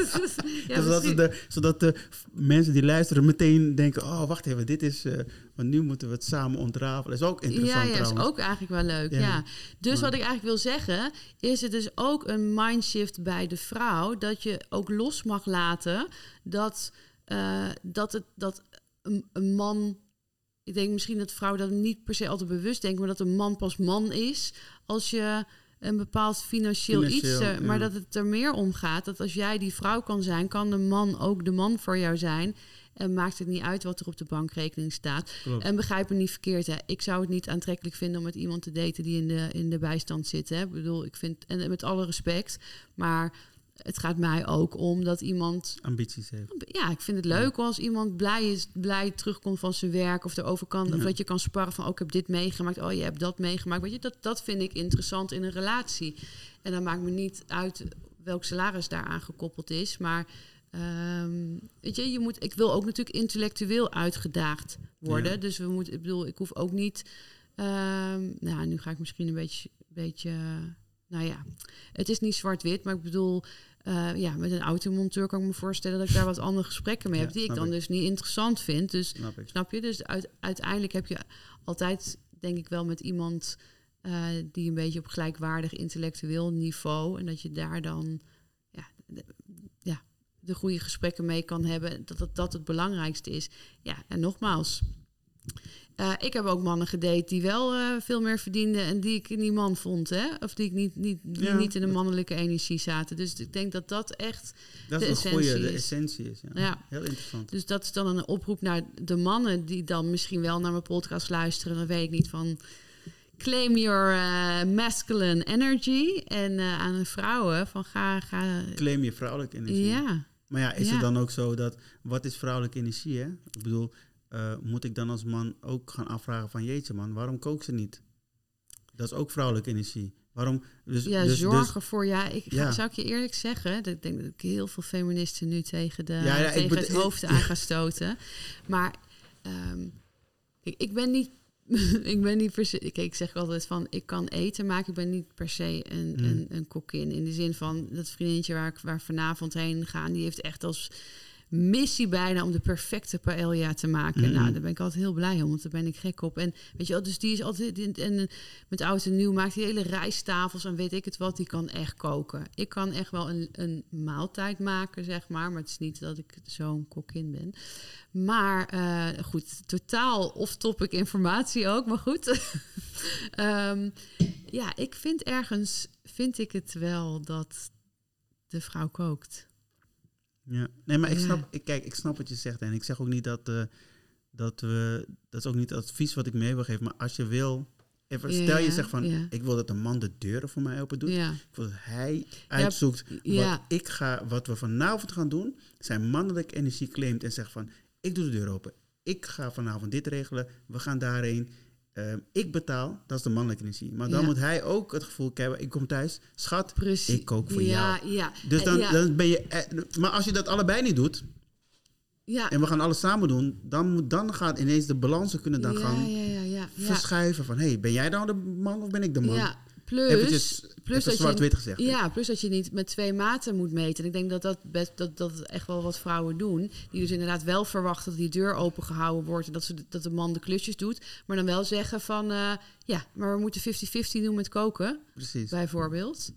ja, *laughs* zodat, de, zodat de mensen die luisteren meteen denken: oh, wacht even, dit is. eh want nu moeten we het samen ontrafelen. Dat is ook interessant ja, ja, is ook eigenlijk wel leuk. Ja. Ja. Dus Maar- wat ik eigenlijk wil zeggen, is het dus ook een mindshift bij de vrouw. Dat je ook los mag laten dat, eh, dat, het, dat een, een man. Ik denk misschien dat vrouwen dat niet per se altijd bewust denken, maar dat een man pas man is als je een bepaald financieel, iets. Eh, maar dat het er meer om gaat dat als jij die vrouw kan zijn, kan de man ook de man voor jou zijn. En maakt het niet uit wat er op de bankrekening staat. Klopt. En begrijp me niet verkeerd, hè. Ik zou het niet aantrekkelijk vinden om met iemand te daten die in de, in de bijstand zit. Hè. Ik bedoel, ik vind, en met alle respect, maar het gaat mij ook om dat iemand. Ambities heeft. Ja, ik vind het leuk als iemand blij is, blij terugkomt van zijn werk of erover kan. Of dat je kan sparren van, oh, ik heb dit meegemaakt, oh, je hebt dat meegemaakt. Weet je, dat, dat vind ik interessant in een relatie. En dan maakt me niet uit welk salaris daaraan gekoppeld is, maar. ehm, weet je, je moet, ik wil ook natuurlijk intellectueel uitgedaagd worden. Ja. Dus we moeten, ik bedoel, ik hoef ook niet. ehm, nou, nu ga ik misschien een beetje, beetje. Nou ja, het is niet zwart-wit, maar ik bedoel, eh, ja, met een automonteur kan ik me voorstellen dat ik daar wat andere gesprekken mee Ja, heb, die ik dan ik. dus niet interessant vind. Dus Snap je? Dus uit, uiteindelijk heb je altijd, denk ik wel, met iemand eh, die een beetje op gelijkwaardig intellectueel niveau en dat je daar dan ja, de, ja, de goede gesprekken mee kan hebben, dat dat, dat het belangrijkste is. Ja, en nogmaals. Eh, ik heb ook mannen gedate die wel eh, veel meer verdienden en die ik niet man vond, hè? Of die ik niet, niet, die Ja, niet in de mannelijke energie zaten. Dus ik denk dat dat echt Dat de is een goede, essentie de is. essentie is. Ja. Ja. Heel interessant. Dus dat is dan een oproep naar de mannen die dan misschien wel naar mijn podcast luisteren. Dan weet ik niet van. Claim your eh, masculine energy. En aan de vrouwen van ga. ga Claim je vrouwelijke energie. ja. Maar ja, is Ja. het dan ook zo dat, wat is vrouwelijke energie, hè? Ik bedoel, eh, moet ik dan als man ook gaan afvragen van, jeetje man, waarom kook ze niet? Dat is ook vrouwelijke energie. Waarom, dus, ja, dus, zorgen voor. Ja, ik ga, Ja. zou ik je eerlijk zeggen. Ik denk dat ik heel veel feministen nu tegen, de, Ja, ja, ik tegen het hoofd *laughs* aan ga stoten. Maar ehm, kijk, ik ben niet. *laughs* ik ben niet per se. Kijk, ik zeg altijd van ik kan eten maken. Ik ben niet per se een, Mm. een, een kokkin. In de zin van dat vriendinnetje waar ik waar vanavond heen ga, die heeft echt als missie bijna om de perfecte paella te maken. Mhm. Nou, daar ben ik altijd heel blij om, want daar ben ik gek op. En weet je wel, dus die is altijd in, en met oud en nieuw maakt die hele rijsttafels en weet ik het wat, die kan echt koken. Ik kan echt wel een, een maaltijd maken, zeg maar, maar het is niet dat ik zo'n kokkin ben. Maar eh, goed, totaal off-topic informatie ook, maar goed. *laughs* Ehm, ja, ik vind ergens, vind ik het wel dat de vrouw kookt. Ja. Nee, maar ik snap, ik, kijk, ik snap wat je zegt. En ik zeg ook niet dat, eh, dat we, dat is ook niet het advies wat ik mee wil geven. Maar als je wil, even, Ja, stel je zegt van, ja. ik wil dat een man de deuren voor mij open doet. Ja, Ik wil dat hij uitzoekt ja. wat ik ga, wat we vanavond gaan doen. Zijn mannelijke energie claimt en zegt van, ik doe de deur open. Ik ga vanavond dit regelen. We gaan daarheen. Ehm, ik betaal, dat is de mannelijke energie. Maar dan Ja. moet hij ook het gevoel hebben, ik kom thuis, schat, precies. ik kook voor ja, jou. Ja, Dus dan, ja, dan ben je. eh, Maar als je dat allebei niet doet ja, en we gaan alles samen doen, dan, moet, dan gaat ineens de balansen kunnen dan gaan verschuiven van hey, ben jij dan de man of ben ik de man? Ja, plus, Eventjes, plus even dat zwart-wit gezegd. Ja, plus dat je niet met twee maten moet meten. En ik denk dat dat, best, dat dat echt wel wat vrouwen doen. Die dus inderdaad wel verwachten dat die deur open gehouden wordt. En dat, ze, dat de man de klusjes doet. Maar dan wel zeggen van... eh, ja, maar we moeten 50-50 doen met koken, Precies. bijvoorbeeld.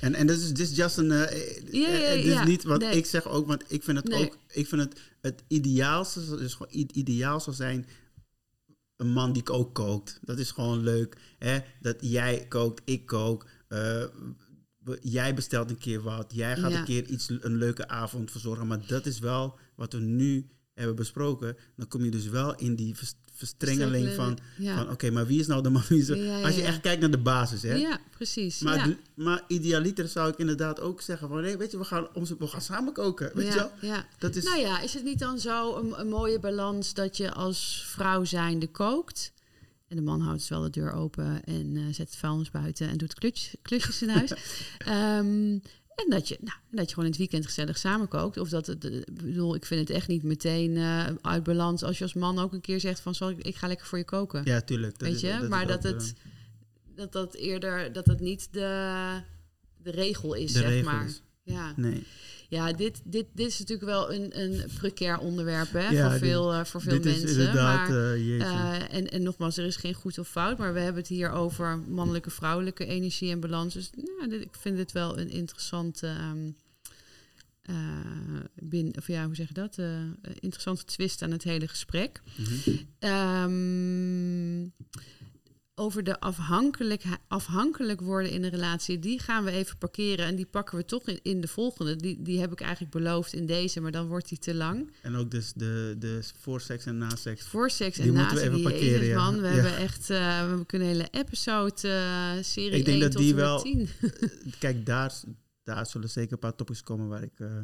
En, en dat is dit just een. Ja, ja, dit is niet wat Nee. ik zeg ook, want ik vind het Nee. ook. Ik vind het het ideaalste, dus gewoon ideaal zou zijn. Een man die ook kookt. Dat is gewoon leuk. Hè? Dat jij kookt, ik kook. eh, jij bestelt een keer wat. Jij gaat Ja. een keer iets, een leuke avond verzorgen. Maar dat is wel wat we nu hebben besproken, dan kom je dus wel in die verstrengeling van, Ja. van oké, maar wie is nou de man? Wie is Ja, Als je echt kijkt naar de basis, hè? Ja, precies. Maar, maar idealiter zou ik inderdaad ook zeggen van, nee, weet je, we gaan, onze, we gaan samen koken, weet ja, je wel? ja. Dat is, Nou ja, is het niet dan zo een, een mooie balans dat je als vrouw zijnde kookt? En de man houdt dus wel de deur open en eh, zet het vuilnis buiten en doet klusjes, klusjes in huis. *laughs* Ehm, en dat je, nou, dat je gewoon in het weekend gezellig samen kookt. Of dat het, eh, ik bedoel, ik vind het echt niet meteen eh, uit balans als je als man ook een keer zegt van, zal ik, ik ga lekker voor je koken. ja, tuurlijk. Dat Weet je, is maar dat eh, het, dat dat eerder, dat dat niet de, de regel is, de zeg maar. Ja. Nee. Ja, dit, dit, dit is natuurlijk wel een, een precair onderwerp hè, Ja, voor, dit- veel, eh, voor veel Dit mensen. is inderdaad, maar, eh, eh, en, en nogmaals, er is geen goed of fout, maar we hebben het hier over mannelijke, vrouwelijke energie en balans. Dus nou, dit, ik vind dit wel een interessante, ehm, eh, bin, of ja, hoe zeg je dat? Interessante twist aan het hele gesprek. Ehm, over de afhankelijk, afhankelijk worden in een relatie, die gaan we even parkeren. En die pakken we toch in, in de volgende. Die, die heb ik eigenlijk beloofd in deze, maar dan wordt die te lang. En ook dus de, de voor seks en na seks. Voor seks Die en na moeten we even parkeren, ja. man. We Ja. hebben echt uh, we kunnen een hele episode uh, serie Ik denk 1 dat tot die wel- 10. Kijk, daar, daar zullen zeker een paar topics komen waar ik... eh,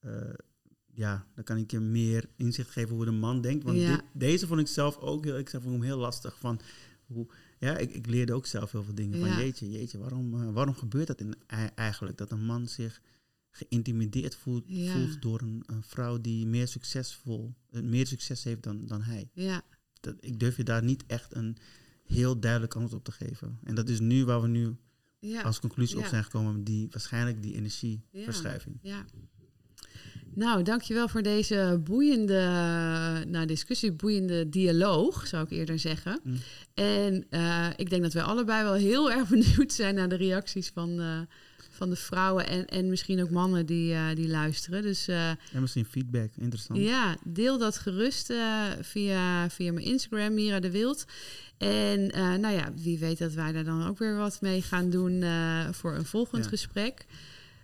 eh, ja, dan kan ik je meer inzicht geven hoe de man denkt. Want Ja. dit- deze vond ik zelf ook heel, ik vond hem heel lastig. Van hoe, ja, ik, ik leerde ook zelf heel veel dingen. Ja. Van jeetje, jeetje, waarom, eh, waarom gebeurt dat in, ei- eigenlijk? Dat een man zich geïntimideerd voelt, Ja. voelt door een, een vrouw die meer succesvol, eh, meer succes heeft dan, dan hij. Ja, Dat, ik durf je daar niet echt een heel duidelijk antwoord op te geven. En dat is nu waar we nu ja. als conclusie op zijn gekomen, die, waarschijnlijk die energieverschuiving. Ja. Nou, dankjewel voor deze boeiende nou, discussie, boeiende dialoog, zou ik eerder zeggen. Mm. En eh, ik denk dat wij allebei wel heel erg *laughs* benieuwd zijn naar de reacties van, eh, van de vrouwen en, en misschien ook mannen die, eh, die luisteren. Dus En misschien feedback, interessant. ja, deel dat gerust via, via mijn Instagram, Mira de Wild. En nou ja, wie weet dat wij daar dan ook weer wat mee gaan doen voor een volgend Ja. gesprek.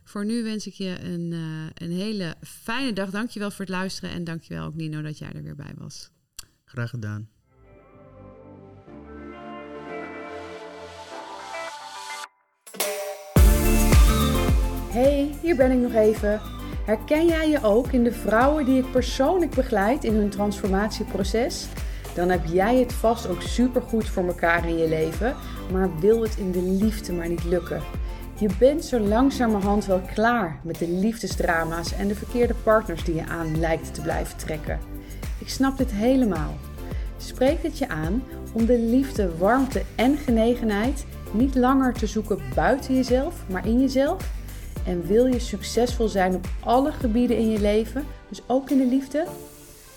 Voor nu wens ik je een, eh, een hele fijne dag. Dankjewel voor het luisteren en dankjewel ook Nino dat jij er weer bij was. Graag gedaan. Hey, hier ben ik nog even. Herken jij je ook in de vrouwen die ik persoonlijk begeleid in hun transformatieproces? Dan heb jij het vast ook supergoed voor elkaar in je leven, maar wil het in de liefde maar niet lukken. Je bent zo langzamerhand wel klaar met de liefdesdrama's en de verkeerde partners die je aan lijkt te blijven trekken. Ik snap dit helemaal. Spreek het je aan om de liefde, warmte en genegenheid niet langer te zoeken buiten jezelf, maar in jezelf? En wil je succesvol zijn op alle gebieden in je leven, dus ook in de liefde?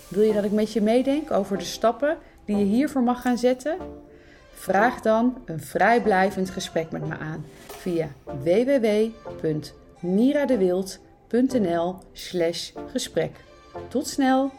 Wil je dat ik met je meedenk over de stappen die je hiervoor mag gaan zetten? Vraag dan een vrijblijvend gesprek met me aan via www.miradewild.nl/gesprek. Tot snel!